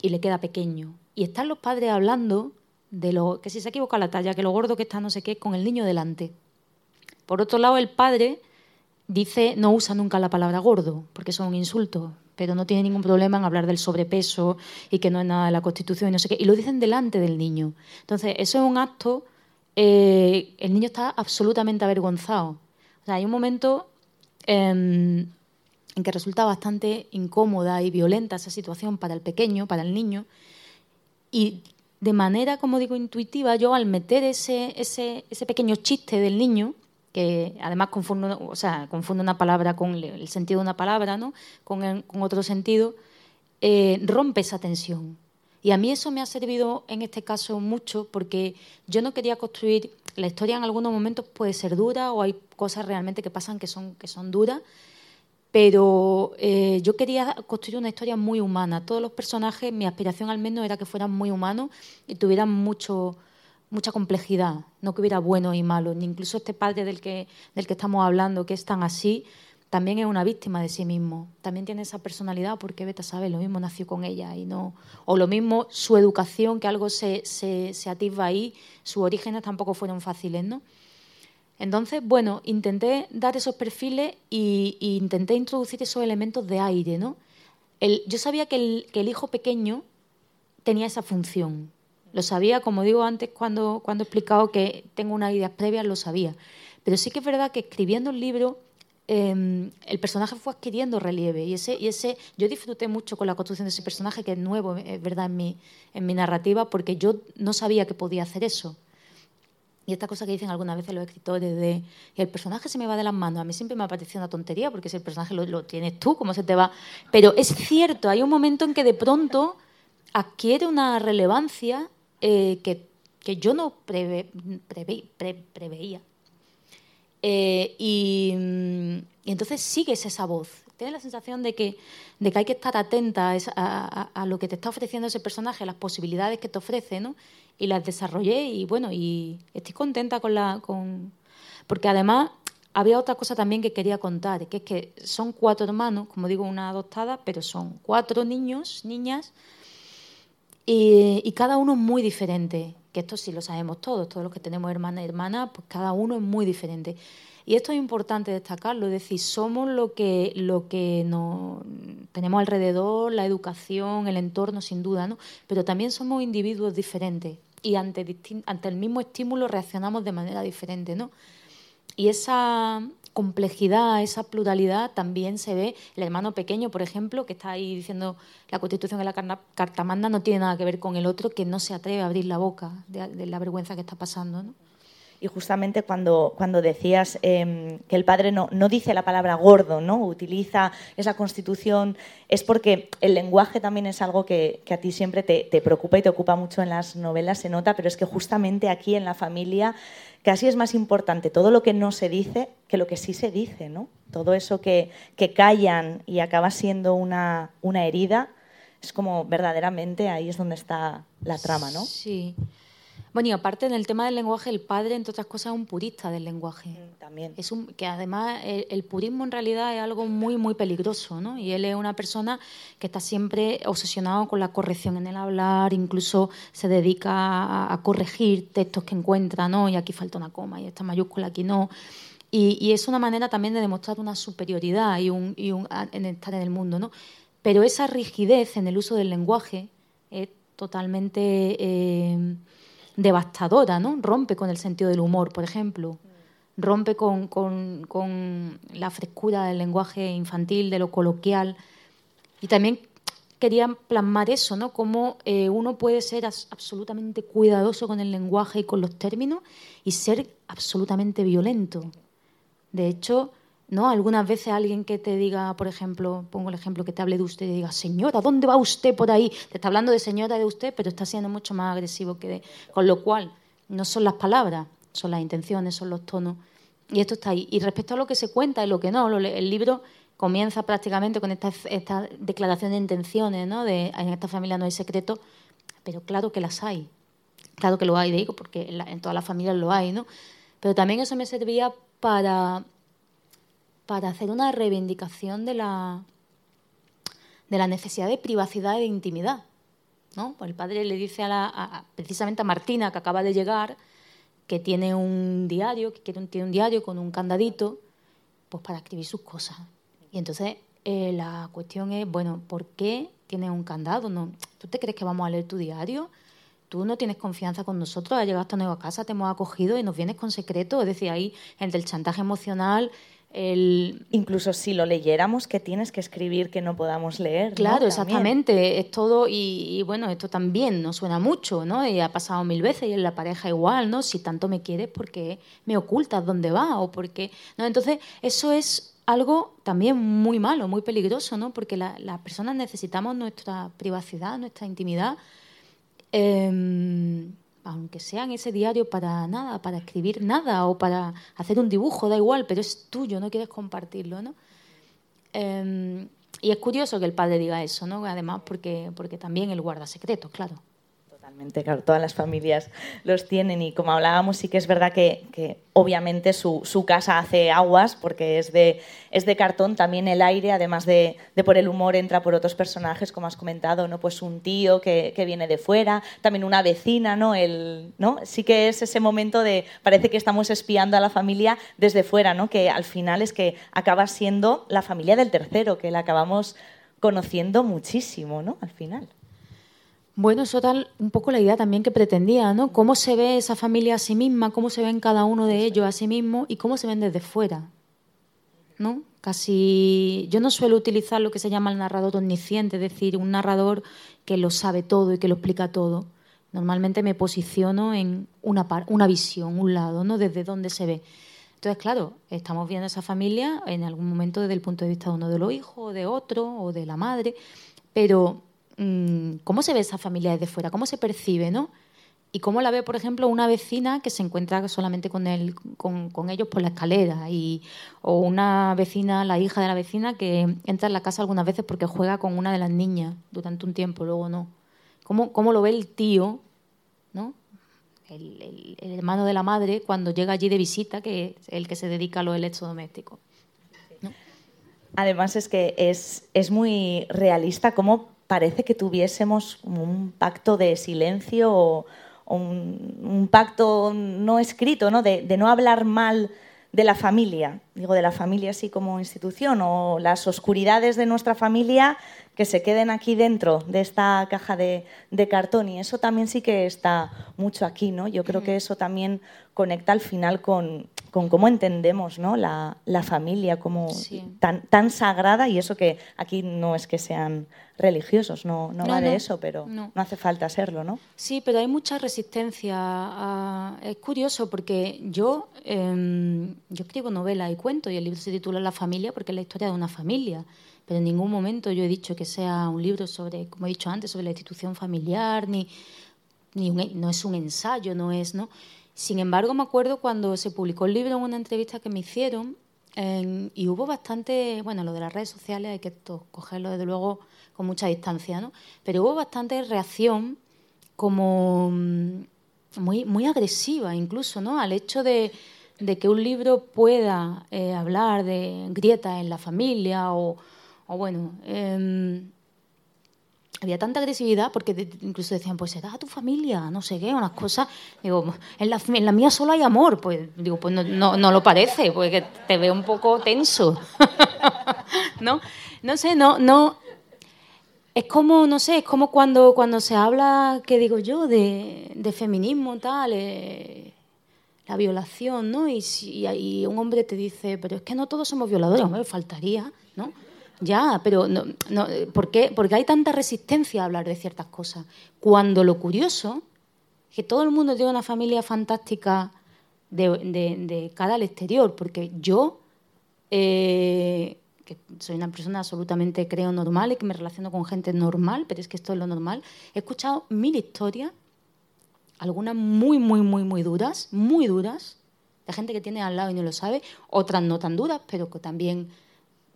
y le queda pequeño. Y están los padres hablando de lo que si se equivoca la talla, que lo gordo que está no sé qué, con el niño delante. Por otro lado, el padre dice, no usa nunca la palabra gordo, porque eso es un insulto pero no tiene ningún problema en hablar del sobrepeso y que no es nada de la Constitución y no sé qué. Y lo dicen delante del niño. Entonces, eso es un acto, eh, el niño está absolutamente avergonzado. Hay un momento em, en que resulta bastante incómoda y violenta esa situación para el pequeño, para el niño, y de manera, como digo, intuitiva, yo al meter ese, ese, ese pequeño chiste del niño, que además confunde, o sea, confunde una palabra con el sentido de una palabra, ¿no? con, otro sentido, eh, rompe esa tensión. Y a mí eso me ha servido en este caso mucho porque yo no quería construir la historia en algunos momentos puede ser dura o hay cosas realmente que pasan que son, que son duras, pero eh, yo quería construir una historia muy humana. Todos los personajes, mi aspiración al menos era que fueran muy humanos y tuvieran mucho, mucha complejidad, no que hubiera buenos y malos, ni incluso este padre del que, del que estamos hablando, que es tan así, también es una víctima de sí mismo. También tiene esa personalidad porque Beta sabe, lo mismo nació con ella y no. O lo mismo su educación, que algo se, se, se atisba ahí, sus orígenes tampoco fueron fáciles, ¿no? Entonces, bueno, intenté dar esos perfiles e intenté introducir esos elementos de aire, ¿no? yo sabía que el, que el, hijo pequeño tenía esa función. Lo sabía, como digo antes, cuando, cuando he explicado que tengo unas ideas previas, lo sabía. Pero sí que es verdad que escribiendo el libro Em, el personaje fue adquiriendo relieve y ese, y ese yo disfruté mucho con la construcción de ese personaje que es nuevo, es verdad, en mi, en mi narrativa, porque yo no sabía que podía hacer eso. Y esta cosa que dicen algunas veces los escritores de el personaje se me va de las manos, a mí siempre me ha parecido una tontería porque si el personaje lo, tienes tú, ¿cómo se te va? Pero es cierto, hay un momento en que de pronto adquiere una relevancia eh, que, que, yo no preveía. Eh, mm, y, entonces sigues esa voz. Tienes la sensación de que, de que hay que estar atenta a, lo que te está ofreciendo ese personaje, a las posibilidades que te ofrece, ¿no? Y las desarrollé y bueno, y estoy contenta con la... Con... Porque además había otra cosa también que quería contar, que es que son cuatro hermanos, como digo, una adoptada, pero son cuatro niños, niñas, y, y cada uno muy diferente que esto sí lo sabemos todos, todos los que tenemos hermana y hermana, pues cada uno es muy diferente. Y esto es importante destacarlo, es decir, somos lo que, lo que nos tenemos alrededor, la educación, el entorno, sin duda, ¿no? Pero también somos individuos diferentes y ante, ante el mismo estímulo reaccionamos de manera diferente, ¿no? Y esa, complejidad, esa pluralidad también se ve. El hermano pequeño, por ejemplo, que está ahí diciendo la Constitución de la Carta Magna no tiene nada que ver con el otro que no se atreve a abrir la boca de, la vergüenza que está pasando. ¿no? Y justamente cuando, cuando decías em, que el padre no, no, dice la palabra gordo, ¿no? utiliza esa constitución, es porque el lenguaje también es algo que, que a ti siempre te, te, preocupa y te ocupa mucho en las novelas, se nota, pero es que justamente aquí en la familia casi es más importante todo lo que no se dice que lo que sí se dice, ¿no? Todo eso que, que callan y acaba siendo una, una herida, es como verdaderamente ahí es donde está la trama, ¿no? Sí. Bueno, y aparte en el tema del lenguaje, el padre, entre otras cosas, es un purista del lenguaje. Mm, también. Es un, que además el, purismo en realidad es algo muy, muy peligroso, ¿no? Y él es una persona que está siempre obsesionado con la corrección en el hablar, incluso se dedica a, corregir textos que encuentra, ¿no? Y aquí falta una coma y esta mayúscula aquí no. Y, es una manera también de demostrar una superioridad y un, y un, en estar en el mundo, ¿no? Pero esa rigidez en el uso del lenguaje es totalmente... Eh, devastadora, ¿no? Rompe con el sentido del humor, por ejemplo. Rompe con, con, la frescura del lenguaje infantil, de lo coloquial. Y también quería plasmar eso, ¿no? Cómo eh, uno puede ser absolutamente cuidadoso con el lenguaje y con los términos y ser absolutamente violento. De hecho, ¿no? Algunas veces alguien que te diga, por ejemplo, pongo el ejemplo que te hable de usted y diga, señora, ¿dónde va usted por ahí? Te está hablando de señora de usted, pero está siendo mucho más agresivo que de... Con lo cual, no son las palabras, son las intenciones, son los tonos. Y esto está ahí. Y respecto a lo que se cuenta y lo que no, el libro comienza prácticamente con esta, esta declaración de intenciones, ¿no? De en esta familia no hay secreto, pero claro que las hay. Claro que lo hay, digo, porque en, en todas las familias lo hay, ¿no? Pero también eso me servía para para hacer una reivindicación de la, de la necesidad de privacidad y de intimidad. ¿no? Pues el padre le dice a la, precisamente a Martina, que acaba de llegar, que tiene un diario, que tiene un diario con un candadito, pues para escribir sus cosas. Y entonces eh, la cuestión es, bueno, ¿por qué tienes un candado? ¿No? ¿Tú te crees que vamos a leer tu diario? Tú no tienes confianza con nosotros, has llegado hasta nueva casa, te hemos acogido y nos vienes con secreto. Es decir, ahí entre el chantaje emocional, Incluso si lo leyéramos, que tienes que escribir que no podamos leer. Claro, exactamente. Es todo, y, bueno, esto también no suena mucho, ¿no? Y ha pasado mil veces y en la pareja igual, ¿no? Si tanto me quieres, ¿por qué me ocultas dónde va? O porque, ¿no? Entonces, eso es algo también muy malo, muy peligroso, ¿no? Porque las personas necesitamos nuestra privacidad, nuestra intimidad. Em, aunque sea en ese diario para nada, para escribir nada o para hacer un dibujo, da igual, pero es tuyo, no quieres compartirlo, ¿no? Em, y es curioso que el padre diga eso, ¿no? Además, porque, porque también él guarda secretos, claro claro, todas las familias los tienen y como hablábamos sí que es verdad que, obviamente su, casa hace aguas porque es de, es de cartón, también el aire, además de, por el humor, entra por otros personajes, como has comentado, ¿no? Pues un tío que, viene de fuera, también una vecina, ¿no? El, ¿no? Sí que es ese momento de, parece que estamos espiando a la familia desde fuera, ¿no? Que al final es que acaba siendo la familia del tercero, que la acabamos conociendo muchísimo, ¿no? Al final. Bueno, eso era un poco la idea también que pretendía, ¿no? Cómo se ve esa familia a sí misma, cómo se ven cada uno de ellos a sí mismo y cómo se ven desde fuera, ¿no? Casi yo no suelo utilizar lo que se llama el narrador omnisciente, es decir, un narrador que lo sabe todo y que lo explica todo. Normalmente me posiciono en una, una visión, un lado, ¿no? Desde donde se ve. Entonces, claro, estamos viendo esa familia en algún momento desde el punto de vista de uno de los hijos, de otro, o de la madre, pero cómo se ve esa familia desde fuera, cómo se percibe, ¿no? Y cómo la ve, por ejemplo, una vecina que se encuentra solamente con, él, con, ellos por la escalera, y, o una vecina, la hija de la vecina, que entra en la casa algunas veces porque juega con una de las niñas durante un tiempo, luego no. ¿Cómo, cómo lo ve el tío, ¿no? El, hermano de la madre, cuando llega allí de visita, que es el que se dedica a los electrodomésticos. Además es que es, es muy realista cómo parece que tuviésemos un pacto de silencio o, un, pacto no escrito, ¿no? De, de, no hablar mal de la familia, digo de la familia así como institución, o las oscuridades de nuestra familia que se queden aquí dentro de esta caja de, cartón. Y eso también sí que está mucho aquí, ¿no? Yo creo que eso también conecta al final con, cómo entendemos ¿no? la, familia como tan, tan sagrada y eso que aquí no es que sean religiosos, no, no, va de eso, pero no. hace falta serlo, ¿no? Sí, pero hay mucha resistencia. Es curioso porque yo, em, yo escribo novela y cuento y el libro se titula La familia porque es la historia de una familia pero en ningún momento yo he dicho que sea un libro sobre, como he dicho antes, sobre la institución familiar, ni, ni no es un ensayo, no es, ¿no? Sin embargo, me acuerdo cuando se publicó el libro en una entrevista que me hicieron y hubo bastante, bueno, lo de las redes sociales hay que cogerlo desde luego con mucha distancia, ¿no? Pero hubo bastante reacción como mm, muy, muy agresiva incluso, ¿no? Al hecho de, que un libro pueda eh, hablar de grietas en la familia o, o bueno, em, había tanta agresividad porque incluso decían, pues será tu familia, no sé qué, unas cosas. Digo, en la, en la mía solo hay amor. Pues digo, pues no, no, no lo parece, porque te veo un poco tenso. ¿No? No sé, no, no. Es como, no sé, es como cuando, cuando se habla, ¿qué digo yo?, de, de feminismo, tal, eh, la violación, ¿no? Y, y, un hombre te dice, pero es que no todos somos violadores, me faltaría, ¿no? Ya, pero no, no, ¿por qué? Porque hay tanta resistencia a hablar de ciertas cosas. Cuando lo curioso es que todo el mundo tiene una familia fantástica de, cara al exterior, porque yo, eh, que soy una persona absolutamente, creo, normal y que me relaciono con gente normal, pero es que esto es lo normal, he escuchado mil historias, algunas muy, muy, muy, muy duras, muy duras, de gente que tiene al lado y no lo sabe, otras no tan duras, pero que también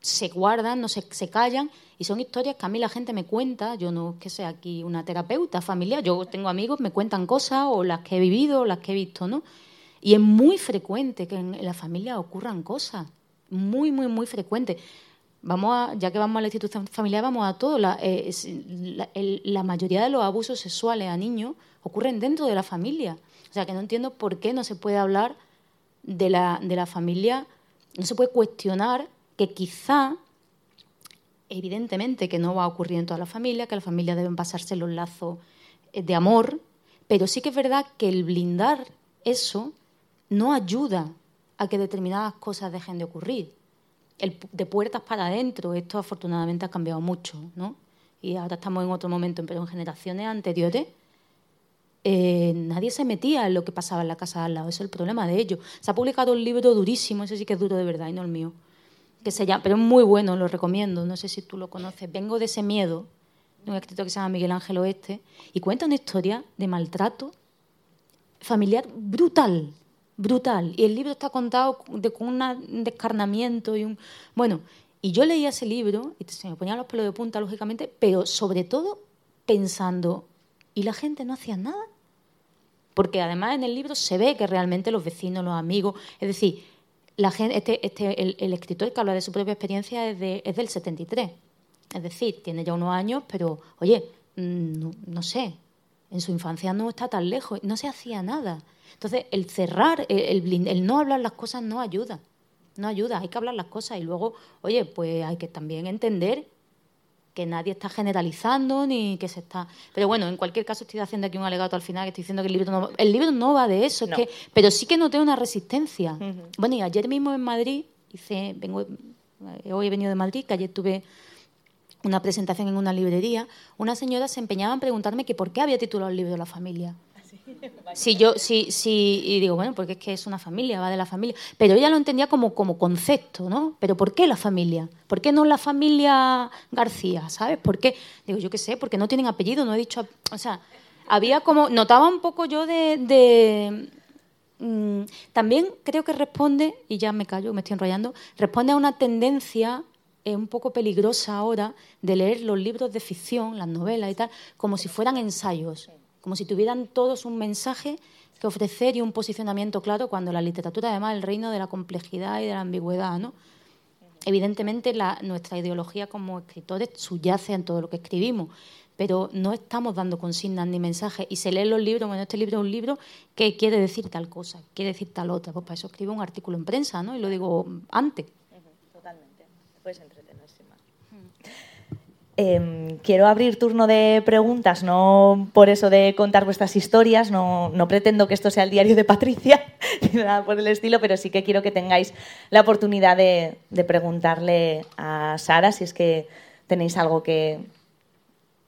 se guardan, no se, se callan y son historias que a mí la gente me cuenta, yo no es que sea aquí una terapeuta familiar, yo tengo amigos, me cuentan cosas o las que he vivido o las que he visto, ¿no? Y es muy frecuente que en la familia ocurran cosas, muy, muy, muy frecuente. Vamos a, ya que vamos a la institución familiar, vamos a todo. La, eh, la, mayoría de los abusos sexuales a niños ocurren dentro de la familia. O sea, que no entiendo por qué no se puede hablar de la, de la familia, no se puede cuestionar que quizá, evidentemente que no va a ocurrir en toda la familia, que la familia deben pasarse los lazos eh, de amor, pero sí que es verdad que el blindar eso no ayuda a que determinadas cosas dejen de ocurrir. El, de puertas para adentro, esto afortunadamente ha cambiado mucho, ¿no? Y ahora estamos en otro momento, pero en generaciones anteriores eh, nadie se metía en lo que pasaba en la casa de al lado. Es el problema de ello. Se ha publicado un libro durísimo, ese sí que es duro de verdad y no el mío, que se llama, pero es muy bueno, lo recomiendo, no sé si tú lo conoces, Vengo de ese miedo, de un escritor que se llama Miguel Ángel Oeste, y cuenta una historia de maltrato familiar brutal, brutal. Y el libro está contado con un descarnamiento y un... Bueno, y yo leía ese libro y se me ponían los pelos de punta, lógicamente, pero sobre todo pensando, ¿y la gente no hacía nada? Porque además en el libro se ve que realmente los vecinos, los amigos, es decir, la gente, este, este, el, escritor que habla de su propia experiencia es, de, es del 73. Es decir, tiene ya unos años, pero oye, mm, no sé, en su infancia no está tan lejos, no se hacía nada. Entonces, el cerrar, el, el, no hablar las cosas no ayuda. No ayuda, hay que hablar las cosas y luego, oye, pues hay que también entender que nadie está generalizando ni que se está. Pero bueno, en cualquier caso estoy haciendo aquí un alegato al final que estoy diciendo que el libro no, el libro no va de eso, que, pero sí que noté una resistencia. Bueno, y ayer mismo en Madrid hice, vengo, eh, hoy he venido de Madrid, que ayer tuve una presentación en una librería, una señora se empeñaba en preguntarme que por qué había titulado el libro la familia. Si yo, sí, sí, y digo, bueno, porque es que es una familia, va de la familia. Pero ella lo entendía como, como concepto, ¿no? Pero ¿por qué la familia? ¿Por qué no la familia García? ¿Sabes? ¿Por qué? Digo, yo qué sé, porque no tienen apellido, no he dicho. O sea, había como. Notaba un poco yo de. Mm, también creo que responde, y ya me callo, me estoy enrollando, responde a una tendencia es un poco peligrosa ahora de leer los libros de ficción, las novelas y tal, como si fueran ensayos, como si tuvieran todos un mensaje que ofrecer y un posicionamiento claro, cuando la literatura además es el reino de la complejidad y de la ambigüedad. ¿no? Evidentemente nuestra ideología como escritores subyace en todo lo que escribimos, pero no estamos dando consignas ni mensajes. Y se leen los libros, bueno, este libro es un libro que quiere decir tal cosa, quiere decir tal otra. Pues para eso escribo un artículo en prensa, ¿no? Y lo digo antes. Totalmente. Puedes Em, quiero abrir turno de preguntas, no por eso de contar vuestras historias, no, pretendo que esto sea el diario de Patricia, ni nada por el estilo, pero sí que quiero que tengáis la oportunidad de, preguntarle a Sara si es que tenéis algo que,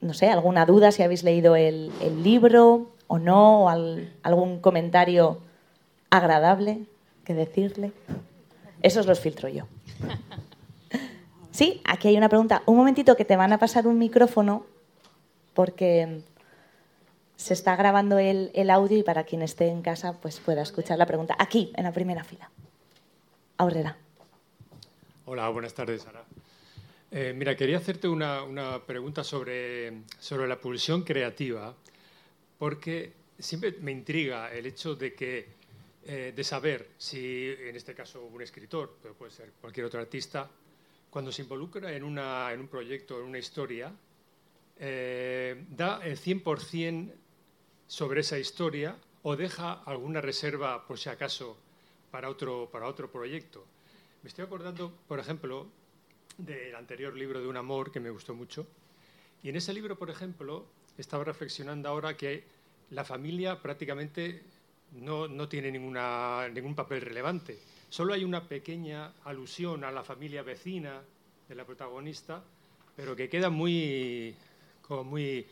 no sé, alguna duda, si habéis leído el, libro o no, o algún comentario agradable que decirle. Esos los filtro yo. Sí, aquí hay una pregunta. Un momentito que te van a pasar un micrófono porque se está grabando el, audio y para quien esté en casa pues pueda escuchar la pregunta. Aquí, en la primera fila. Aurrera. Hola, buenas tardes, Sara. Eh, mira, quería hacerte una, pregunta sobre, sobre la pulsión creativa, porque siempre me intriga el hecho de que eh, de saber si, en este caso, un escritor, pero puede ser cualquier otro artista, cuando se involucra en, un proyecto, en una historia, eh, da el 100% sobre esa historia o deja alguna reserva, por si acaso, para otro, para otro proyecto. Me estoy acordando, por ejemplo, del anterior libro de Un amor que me gustó mucho. Y en ese libro, por ejemplo, estaba reflexionando ahora que la familia prácticamente no, no tiene ninguna, ningún papel relevante Solo hay una pequeña alusión a la familia vecina de la protagonista, pero que queda muy, muy,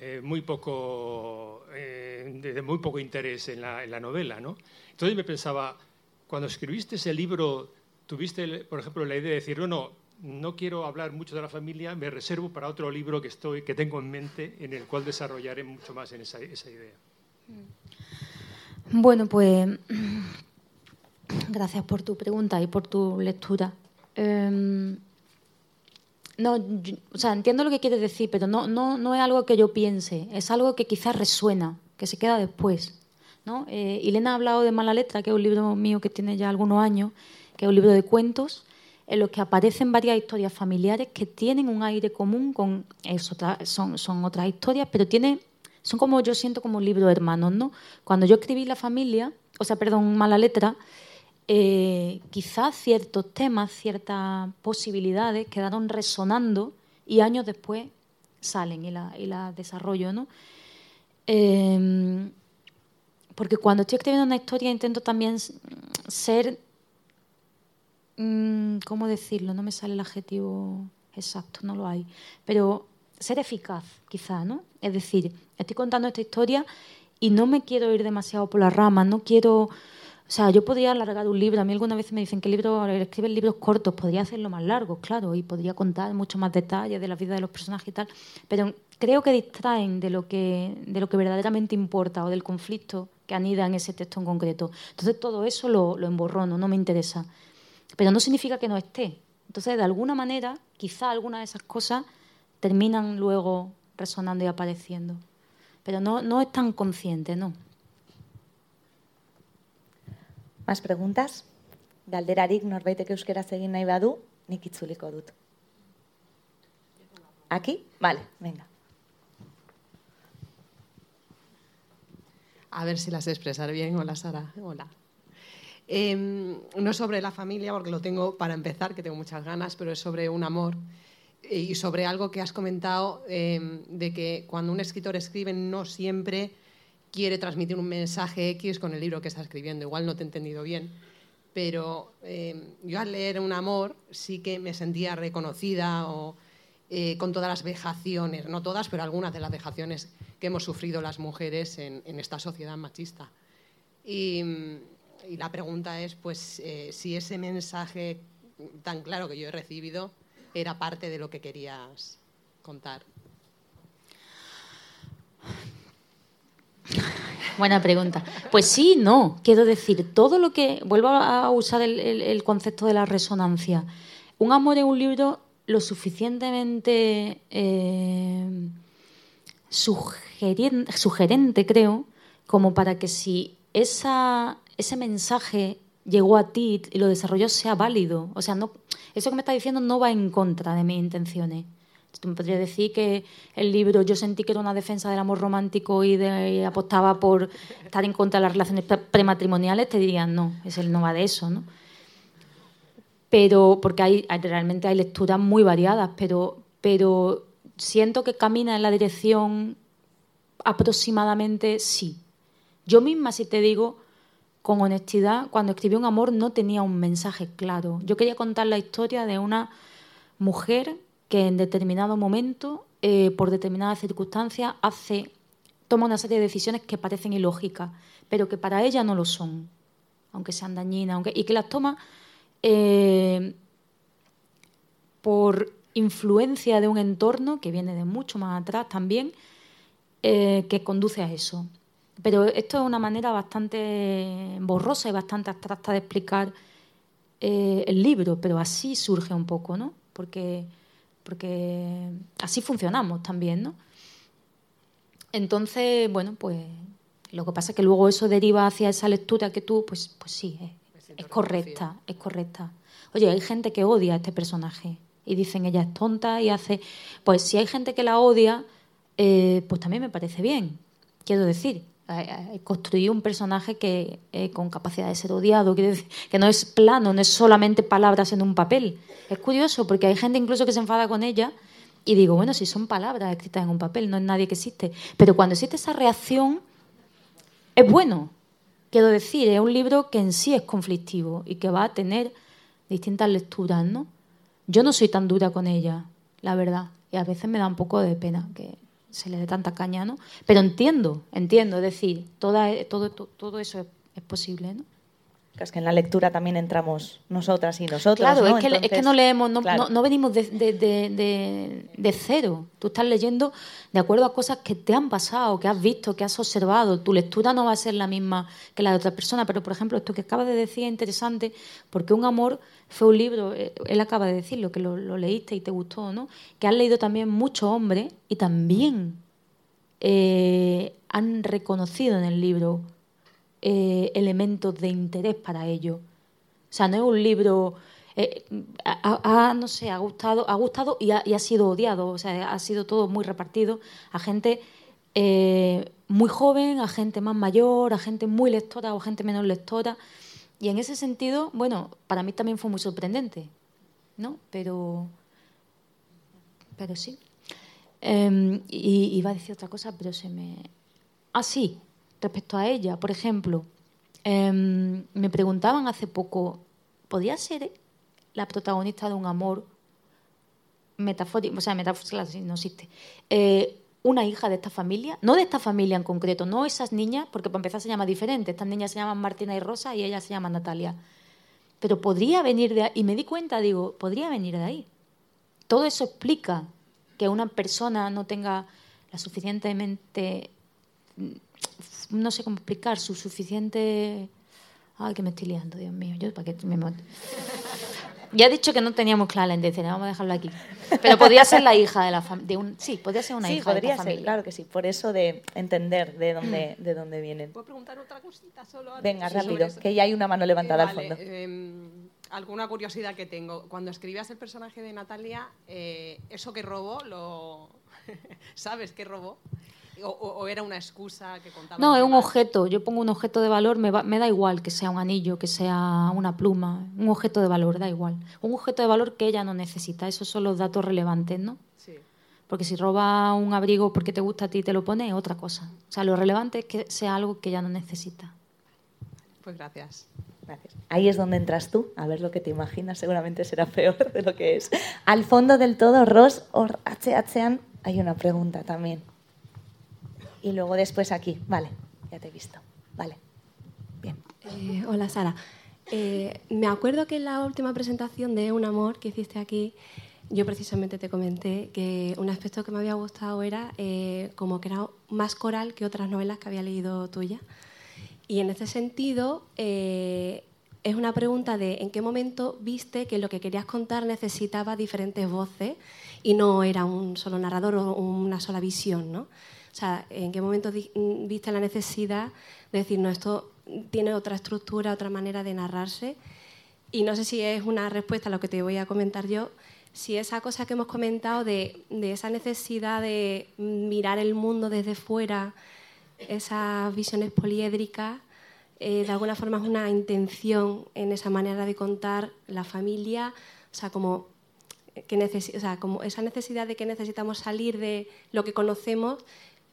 eh, muy poco, eh, muy poco interés en la, novela. ¿no? Entonces me pensaba, cuando escribiste ese libro, tuviste, por ejemplo, la idea de decir, no, no, no quiero hablar mucho de la familia, me reservo para otro libro que, estoy, que tengo en mente, en el cual desarrollaré mucho más en esa idea. Bueno, pues Gracias por tu pregunta y por tu lectura. Em, no, o sea, entiendo lo que quieres decir, pero no, no, no es algo que yo piense, es algo que quizás resuena, que se queda después. ¿no? Eh, ha hablado de Mala Letra, que es un libro mío que tiene ya algunos años, que es un libro de cuentos, en los que aparecen varias historias familiares que tienen un aire común con eso, son, son otras historias, pero tiene, son como yo siento como un libro de hermanos, ¿no? Cuando yo escribí La familia, o sea, perdón, Mala Letra, eh, quizás ciertos temas, ciertas posibilidades quedaron resonando y años después salen y las la desarrollo, ¿no? Em, porque cuando estoy escribiendo una historia intento también ser, mm, ¿cómo decirlo? No me sale el adjetivo exacto, no lo hay, pero ser eficaz, quizás, ¿no? Es decir, estoy contando esta historia y no me quiero ir demasiado por las ramas, no quiero O sea, yo podría alargar un libro. A mí algunas veces me dicen que libro, escriben libros cortos, podría hacerlo más largo, claro, y podría contar mucho más detalles de la vida de los personajes y tal. Pero creo que distraen de lo que, de lo que verdaderamente importa o del conflicto que anida en ese texto en concreto. Entonces todo eso lo, lo emborrono, no me interesa. Pero no significa que no esté. Entonces, de alguna manera, quizá algunas de esas cosas terminan luego resonando y apareciendo. Pero no, no es tan consciente, ¿no? Más preguntas? Galderarik norbaitek euskaraz egin nahi badu, nik itzuliko dut. Aquí? Vale, venga. A ver si las expresar bien. Hola, Sara. Hola. Eh, no sobre la familia, porque lo tengo para empezar, que tengo muchas ganas, pero es sobre un amor y sobre algo que has comentado eh, de que cuando un escritor escribe no siempre quiere transmitir un mensaje X con el libro que está escribiendo. Igual no te he entendido bien, pero eh, yo al leer Un amor sí que me sentía reconocida o, eh, con todas las vejaciones, no todas, pero algunas de las vejaciones que hemos sufrido las mujeres en, esta sociedad machista. Y, la pregunta es, pues, eh, si ese mensaje tan claro que yo he recibido era parte de lo que querías contar. Buena pregunta. Pues sí, no. Quiero decir, todo lo que. Vuelvo a usar el, concepto de la resonancia. Un amor es un libro lo suficientemente eh, sugerente, creo, como para que si ese mensaje llegó a ti y lo desarrolló sea válido. O sea, no, eso que me está diciendo no va en contra de mis intenciones. Tú me podrías decir que el libro yo sentí que era una defensa del amor romántico y, apostaba por estar en contra de las relaciones prematrimoniales, te dirían no, es el no va de eso, ¿no? Pero, porque hay, realmente hay lecturas muy variadas, pero, pero siento que camina en la dirección aproximadamente sí. Yo misma, si te digo, con honestidad, cuando escribí Un amor no tenía un mensaje claro. Yo quería contar la historia de una mujer que en determinado momento, eh, por determinadas circunstancias, hace, toma una serie de decisiones que parecen ilógicas, pero que para ella no lo son, aunque sean dañinas, aunque, y que las toma eh, por influencia de un entorno que viene de mucho más atrás también, eh, que conduce a eso. Pero esto es una manera bastante borrosa y bastante abstracta de explicar el libro, pero así surge un poco, ¿no? Porque porque así funcionamos también, ¿no? Entonces, bueno, pues lo que pasa es que luego eso deriva hacia esa lectura que tú, pues, pues sí, es, correcta, es correcta. Oye, hay gente que odia a este personaje y dicen ella es tonta y hace... Pues si hay gente que la odia, eh, pues también me parece bien, quiero decir construir un personaje que eh, con capacidad de ser odiado, que no es plano, no es solamente palabras en un papel. Es curioso porque hay gente incluso que se enfada con ella y digo, bueno, si son palabras escritas en un papel, no es nadie que existe. Pero cuando existe esa reacción, es bueno. Quiero decir, es un libro que en sí es conflictivo y que va a tener distintas lecturas, ¿no? Yo no soy tan dura con ella, la verdad. Y a veces me da un poco de pena que, se le dé tanta caña, ¿no? Pero entiendo, entiendo, es decir, toda, todo, todo, eso es, es posible, ¿no? Es que en la lectura también entramos nosotras y nosotros. Claro, es, que, es, que, no leemos, no, no, venimos de, de, de, cero. Tú estás leyendo de acuerdo a cosas que te han pasado, que has visto, que has observado. Tu lectura no va a ser la misma que la de otra persona, pero por ejemplo, esto que acabas de decir es interesante porque Un amor fue un libro, eh, él acaba de decirlo, que lo, lo leíste y te gustó, ¿no? Que han leído también muchos hombres y también eh, han reconocido en el libro eh, elementos de interés para ello. O sea, no es un libro... Eh, no sé, ha gustado, ha gustado y ha, sido odiado. O sea, ha sido todo muy repartido a gente eh, muy joven, a gente más mayor, a gente muy lectora o gente menos lectora. Y en ese sentido, bueno, para mí también fue muy sorprendente, ¿no? Pero, pero sí. Em, y iba a decir otra cosa, pero se me... Ah, sí, respecto a ella, por ejemplo, em, me preguntaban hace poco, ¿podría ser la protagonista de un amor metafórico? O sea, metafórico no existe. Eh, una hija de esta familia, no de esta familia en concreto, no esas niñas, porque para empezar se llama diferente. Estas niñas se llaman Martina y Rosa y ella se llama Natalia. Pero podría venir de ahí, y me di cuenta, digo, podría venir de ahí. Todo eso explica que una persona no tenga la suficientemente, no sé cómo explicar, su suficiente... Ay, que me estoy liando, Dios mío, yo para qué me... Ya he dicho que no teníamos clara la intención, vamos a dejarlo aquí. Pero podría ser la hija de la familia. Un... Sí, podría ser una sí, hija podría de la ser, familia. claro que sí. Por eso de entender de dónde, de dónde vienen. ¿Puedo preguntar otra cosita solo? antes? Venga, rápido, que ya hay una mano levantada Eh, al vale, fondo. em, alguna curiosidad que tengo. Cuando escribías el personaje de Natalia, eh, eso que robó, lo... ¿sabes qué robó? O, o- o era una excusa que contaba? No, es un objeto. Yo pongo un objeto de valor, me, va- me da igual que sea un anillo, que sea una pluma. Un objeto de valor, da igual. Un objeto de valor que ella no necesita. Esos son los datos relevantes, ¿no? Sí. Porque si roba un abrigo porque te gusta a ti y te lo pone, es otra cosa. O sea, lo relevante es que sea algo que ella no necesita. Pues gracias. Gracias. Ahí es donde entras tú, a ver lo que te imaginas, seguramente será peor de lo que es. Al fondo del todo, Ross o hay una pregunta también. Y luego después aquí, vale, ya te he visto. Vale, bien. Eh, hola Sara. Eh, me acuerdo que en la última presentación de Un Amor que hiciste aquí, yo precisamente te comenté que un aspecto que me había gustado era eh, como que era más coral que otras novelas que había leído tuya. Y en ese sentido, eh, es una pregunta de en qué momento viste que lo que querías contar necesitaba diferentes voces y no era un solo narrador o una sola visión, ¿no? O sea, ¿en qué momento mm, viste la necesidad de decir, no, esto tiene otra estructura, otra manera de narrarse? Y no sé si es una respuesta a lo que te voy a comentar yo, si esa cosa que hemos comentado de, de esa necesidad de mirar el mundo desde fuera, esas visiones poliédricas, eh, de alguna forma es una intención en esa manera de contar la familia, o sea, como, que necesi- o sea, como esa necesidad de que necesitamos salir de lo que conocemos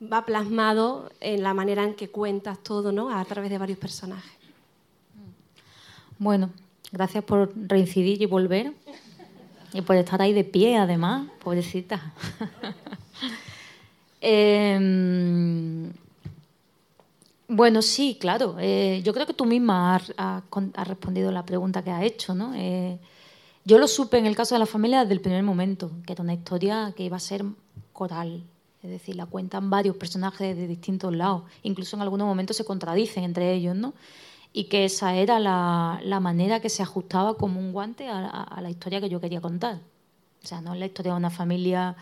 va plasmado en la manera en que cuentas todo, ¿no? A través de varios personajes. Bueno, gracias por reincidir y volver. Y por estar ahí de pie, además, pobrecita. Em, bueno, sí, claro. eh, yo creo que tú misma has, has respondido la pregunta que has hecho, ¿no? Eh, yo lo supe en el caso de la familia desde el primer momento, que era una historia que iba a ser coral. Es decir, la cuentan varios personajes de distintos lados. Incluso en algunos momentos se contradicen entre ellos, ¿no? Y que esa era la, la manera que se ajustaba como un guante a, la historia que yo quería contar. O sea, no es la historia de una familia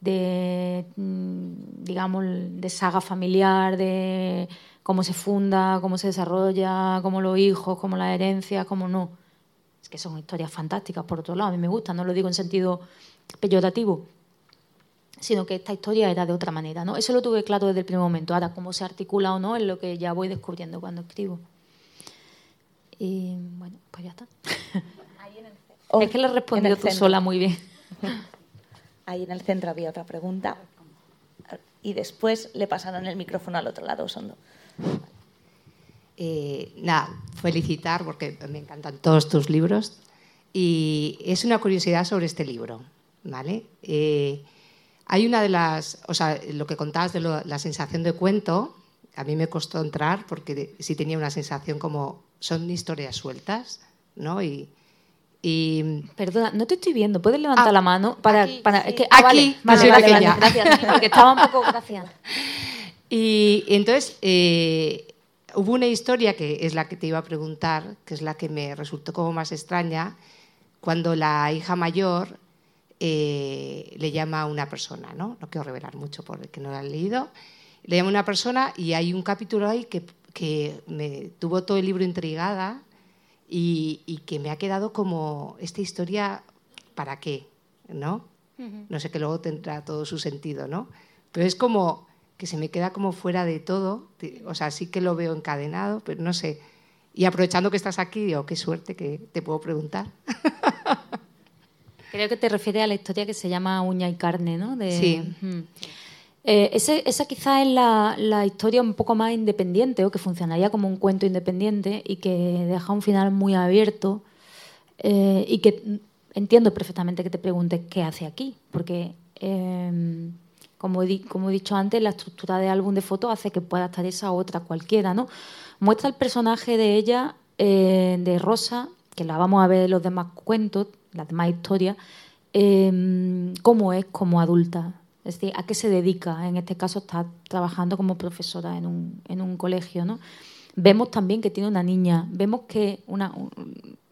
de, mm, digamos, de saga familiar, de cómo se funda, cómo se desarrolla, cómo los hijos, cómo las herencias, cómo no. Es que son historias fantásticas, por otro lado, a mí me gustan, no lo digo en sentido peyorativo, sino que esta historia era de otra manera, ¿no? Eso lo tuve claro desde el primer momento. Ahora, cómo se articula o no es lo que ya voy descubriendo cuando escribo. Y bueno, pues ya está. Oh, es que le he en respondido tú centro. sola muy bien. Ahí en el centro había otra pregunta. Y después le pasaron el micrófono al otro lado, Osondo. Eh, nada, felicitar porque me encantan todos tus libros y es una curiosidad sobre este libro, ¿vale? Eh, hay una de las, o sea, lo que contabas de lo- la sensación de cuento, a mí me costó entrar porque sí tenía una sensación como son historias sueltas, ¿no? Y, y Perdona, no te estoy viendo. ¿Puedes levantar Ah, la mano? Para, aquí, para, sí. es que- ah, Aquí, vale, vale, vale, vale, gracias. sí, porque estaba un poco... Gracias. Y entonces eh, hubo una historia que es la que te iba a preguntar, que es la que me resultó como más extraña, cuando la hija mayor eh, le llama a una persona, ¿no? No quiero revelar mucho por el que no lo han leído. Le llama a una persona y hay un capítulo ahí que, que me tuvo todo el libro intrigada y, y que me ha quedado como esta historia, ¿para qué? ¿No? No sé que luego tendrá todo su sentido, ¿no? Pero es como que se me queda como fuera de todo, o sea, sí que lo veo encadenado, pero no sé. Y aprovechando que estás aquí, digo, qué suerte que te puedo preguntar. Creo que te refieres a la historia que se llama Uña y Carne, ¿no? De- Sí. Eh, ese- esa quizás es la, la historia un poco más independiente o que funcionaría como un cuento independiente y que deja un final muy abierto eh, y que mm, entiendo perfectamente que te preguntes qué hace aquí, porque eh, Como, como he dicho antes, la estructura de álbum de fotos hace que pueda estar esa otra cualquiera, ¿no? Muestra el personaje de ella, eh, de Rosa, que la vamos a ver en los demás cuentos, las demás historias, eh, cómo es como adulta. Es decir, a qué se dedica. En este caso está trabajando como profesora en un, en un colegio, ¿no? Vemos también que tiene una niña, vemos que, una,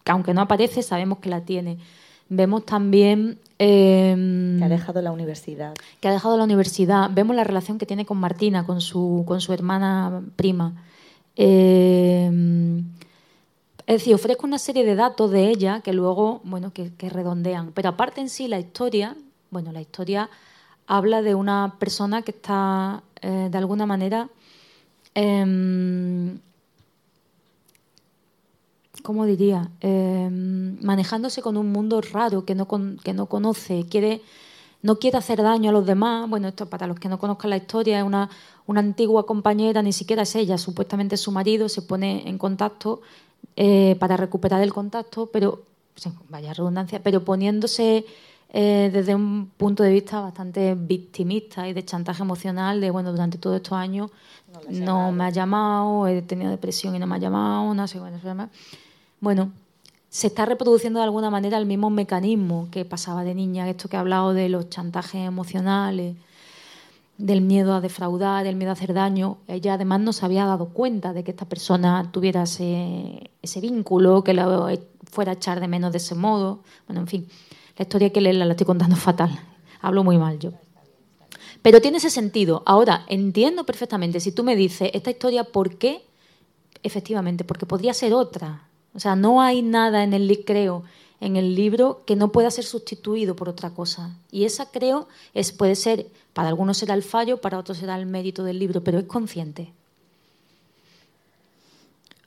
que aunque no aparece, sabemos que la tiene. Vemos también... Eh, que ha dejado la universidad. Que ha dejado la universidad. Vemos la relación que tiene con Martina, con su, con su hermana prima. Eh, es decir, ofrezco una serie de datos de ella que luego, bueno, que, redondean. Pero aparte en sí, la historia, bueno, la historia habla de una persona que está, eh, de alguna manera, eh, ¿cómo diría? Eh, manejándose con un mundo raro que no, que no conoce, quiere, no quiere hacer daño a los demás. Bueno, esto para los que no conozcan la historia, es una, una antigua compañera, ni siquiera es ella, supuestamente su marido, se pone en contacto eh, para recuperar el contacto, pero, vaya redundancia, pero poniéndose eh, desde un punto de vista bastante victimista y de chantaje emocional, de, bueno, durante todos estos años no, no me ha llamado, he tenido depresión y no me ha llamado, no sé, bueno, bueno, se está reproduciendo de alguna manera el mismo mecanismo que pasaba de niña, esto que he hablado de los chantajes emocionales, del miedo a defraudar, del miedo a hacer daño. Ella además no se había dado cuenta de que esta persona tuviera ese, vínculo, que la fuera a echar de menos de ese modo. Bueno, en fin, la historia que leerla la estoy contando fatal. Hablo muy mal yo. Pero tiene ese sentido. Ahora, entiendo perfectamente, si tú me dices esta historia, ¿por qué? Efectivamente, porque podría ser otra. O sea, no hay nada en el creo en el libro que no pueda ser sustituido por otra cosa. Y esa creo es puede ser para algunos será el fallo, para otros será el mérito del libro, pero es consciente.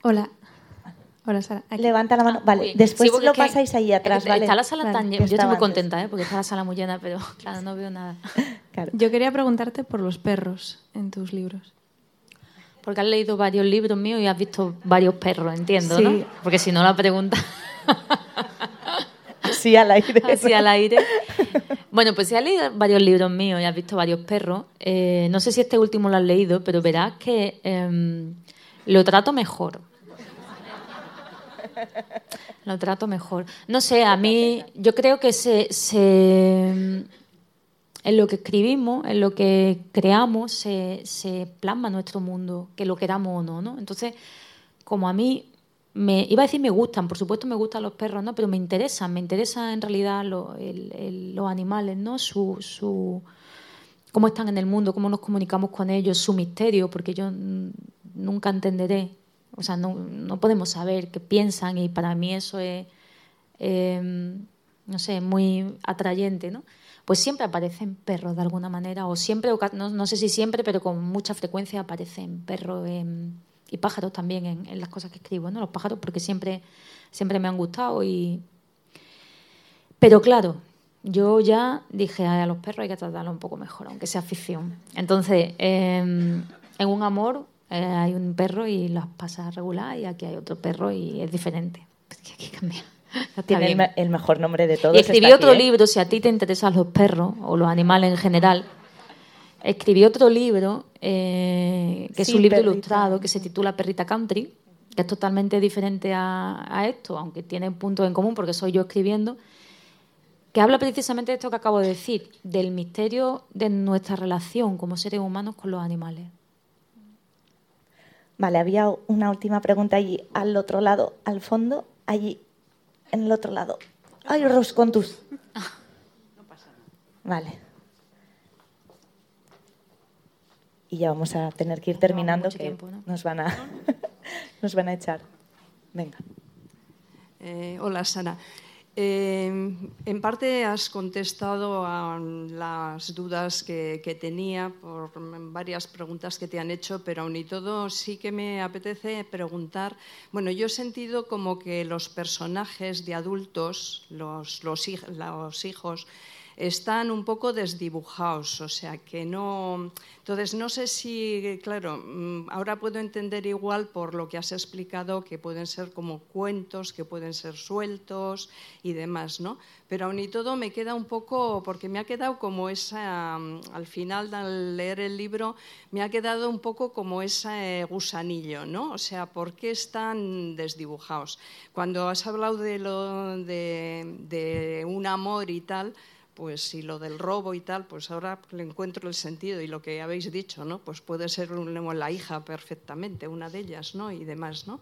Hola. Hola, Sara. Levanta la mano. Ah, vale, después lo pasáis ahí atrás. ¿vale? Está la sala tan llena. Yo estoy muy contenta, ¿eh? porque está la sala muy llena, pero claro, no veo nada. Yo quería preguntarte por los perros en tus libros. Porque has leído varios libros míos y has visto varios perros, entiendo, ¿no? Porque si no la pregunta. Así al aire. Así al aire. Bueno, pues si has leído varios libros míos y has visto varios perros, eh, no sé si este último lo has leído, pero verás que em, lo trato mejor. Lo trato mejor. No sé, a mí yo creo que se en lo que escribimos, en lo que creamos, se, se, plasma nuestro mundo, que lo queramos o no, ¿no? Entonces, como a mí, iba a decir me gustan, por supuesto me gustan los perros, ¿no? Pero me interesan, me interesan en realidad los animales, ¿no? Su, su, cómo están en el mundo, cómo nos comunicamos con ellos, su misterio, porque yo nunca entenderé, o sea, no, no podemos saber qué piensan y para mí eso es, eh, no sé, muy atrayente, ¿no? pues siempre aparecen perros de alguna manera, o siempre, no, sé si siempre, pero con mucha frecuencia aparecen perros y pájaros también en, las cosas que escribo, ¿no? Los pájaros porque siempre, siempre me han gustado y... Pero claro, yo ya dije a los perros hay que tratarlos un poco mejor, aunque sea ficción. Entonces, em, en un amor eh, hay un perro y las pasa regular y aquí hay otro perro y es diferente. Pues aquí cambia. Tiene el, mejor nombre de todos. Y escribí otro ¿eh? libro, si a ti te interesan los perros o los animales en general. Escribí otro libro, eh, que es un libro ilustrado, que se titula Perrita Country, que es totalmente diferente a, esto, aunque tiene puntos en común porque soy yo escribiendo, que habla precisamente de esto que acabo de decir, del misterio de nuestra relación como seres humanos con los animales. Vale, había una última pregunta allí al otro lado, al fondo, allí en el otro lado. Ay, Ros, con tus. No pasa nada. Vale. Y ya vamos a tener que ir terminando, que nos, van a, nos van a echar. Venga. Eh, hola, Sara. Em, en parte has contestado a las dudas que, tenía por varias preguntas que te han hecho, pero aún y todo sí que me apetece preguntar. Bueno, yo he sentido como que los personajes de adultos, los, los, hijos, están un poco desdibujados, o sea que no... Entonces, no sé si, claro, mm, ahora puedo entender igual por lo que has explicado que pueden ser como cuentos, que pueden ser sueltos y demás, ¿no? Pero aún y todo me queda un poco, porque me ha quedado como esa, mm, al final al leer el libro, me ha quedado un poco como ese gusanillo, ¿no? O sea, ¿por qué están desdibujados? Cuando has hablado de, lo, de, de un amor y tal, pues y lo del robo y tal, pues ahora le encuentro el sentido y lo que habéis dicho, ¿no? Pues puede ser la hija perfectamente, una de ellas, ¿no? Y demás, ¿no?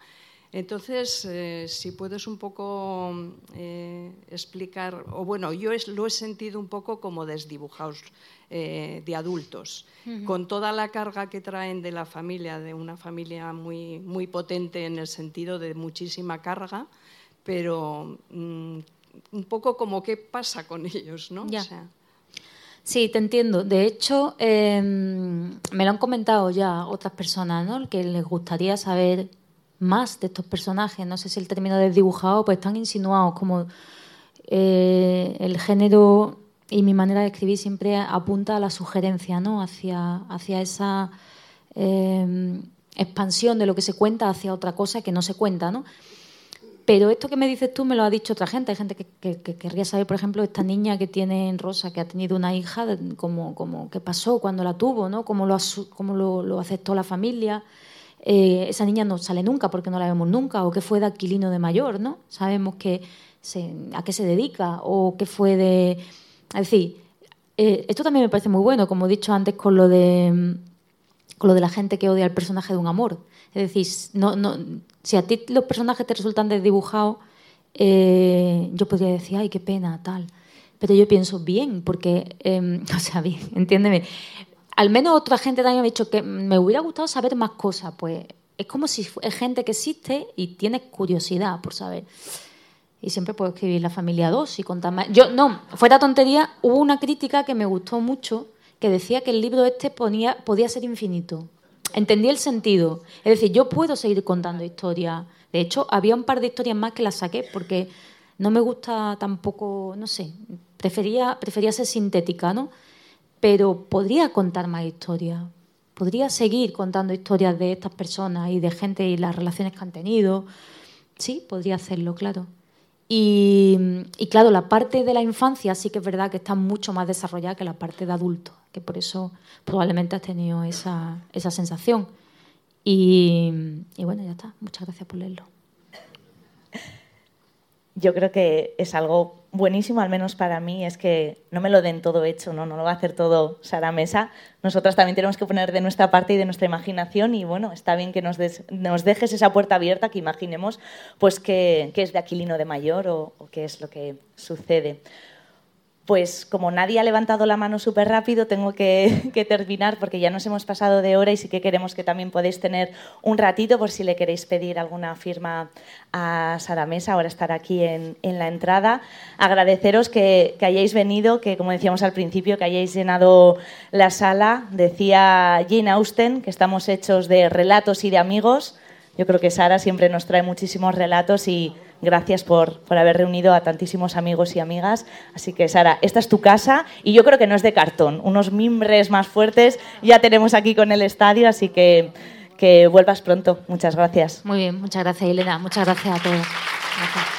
Entonces, eh, si puedes un poco eh, explicar, o bueno, yo lo he sentido un poco como desdibujados eh, de adultos, con toda la carga que traen de la familia, de una familia muy, muy potente en el sentido de muchísima carga, pero mm, un poco como qué pasa con ellos, ¿no? Sí, te entiendo. De hecho, em, me lo han comentado ya otras personas, ¿no? Que les gustaría saber más de estos personajes. No sé si el término de dibujado, pues están insinuados como eh, el género y mi manera de escribir siempre apunta a la sugerencia, ¿no? Hacia, hacia esa em, expansión de lo que se cuenta hacia otra cosa que no se cuenta, ¿no? Pero esto que me dices tú me lo ha dicho otra gente. Hay gente que, querría saber, por ejemplo, esta niña que tiene en Rosa, que ha tenido una hija, como, como qué pasó cuando la tuvo, ¿no? Cómo lo, cómo lo, aceptó la familia. Eh, esa niña no sale nunca porque no la vemos nunca. O qué fue de Aquilino de Mayor, ¿no? Sabemos que a qué se dedica o qué fue de... Es decir, eh, esto también me parece muy bueno, como he dicho antes con lo de con lo de la gente que odia al personaje de un amor. Es decir, no, no, si a ti los personajes te resultan desdibujados, eh, yo podría decir, ay, qué pena, tal. Pero yo pienso, bien, porque, em, o sea, bien, entiéndeme. Al menos otra gente también me ha dicho que me hubiera gustado saber más cosas. Pues es como si es gente que existe y tiene curiosidad por saber. Y siempre puedo escribir La familia 2 y contar más. Yo, no, fuera tontería, hubo una crítica que me gustó mucho que decía que el libro este ponía, podía ser infinito entendí el sentido. Es decir, yo puedo seguir contando historias. De hecho, había un par de historias más que las saqué porque no me gusta tampoco, no sé, prefería, prefería ser sintética, ¿no? Pero podría contar más historias. Podría seguir contando historias de estas personas y de gente y las relaciones que han tenido. Sí, podría hacerlo, claro. Y, claro, la parte de la infancia sí que es verdad que está mucho más desarrollada que la parte de adulto que por eso probablemente has tenido esa, esa sensación. Y, y bueno, ya está. Muchas gracias por leerlo. Yo creo que es algo buenísimo, al menos para mí, es que no me lo den todo hecho, ¿no? no lo va a hacer todo Sara Mesa. Nosotras también tenemos que poner de nuestra parte y de nuestra imaginación y bueno, está bien que nos, nos dejes esa puerta abierta, que imaginemos pues qué, es de Aquilino de Mayor o qué es lo que sucede pues como nadie ha levantado la mano súper rápido, tengo que, terminar porque ya nos hemos pasado de hora y sí que queremos que también podéis tener un ratito por si le queréis pedir alguna firma a Sara Mesa, ahora estar aquí en, la entrada. Agradeceros que, hayáis venido, que como decíamos al principio, que hayáis llenado la sala. Decía Jane Austen que estamos hechos de relatos y de amigos. Yo creo que Sara siempre nos trae muchísimos relatos y Gracias por, por, haber reunido a tantísimos amigos y amigas. Así que, Sara, esta es tu casa y yo creo que no es de cartón. Unos mimbres más fuertes ya tenemos aquí con el estadio, así que que vuelvas pronto. Muchas gracias. Muy bien, muchas gracias, Elena. Muchas gracias a todos. Gracias.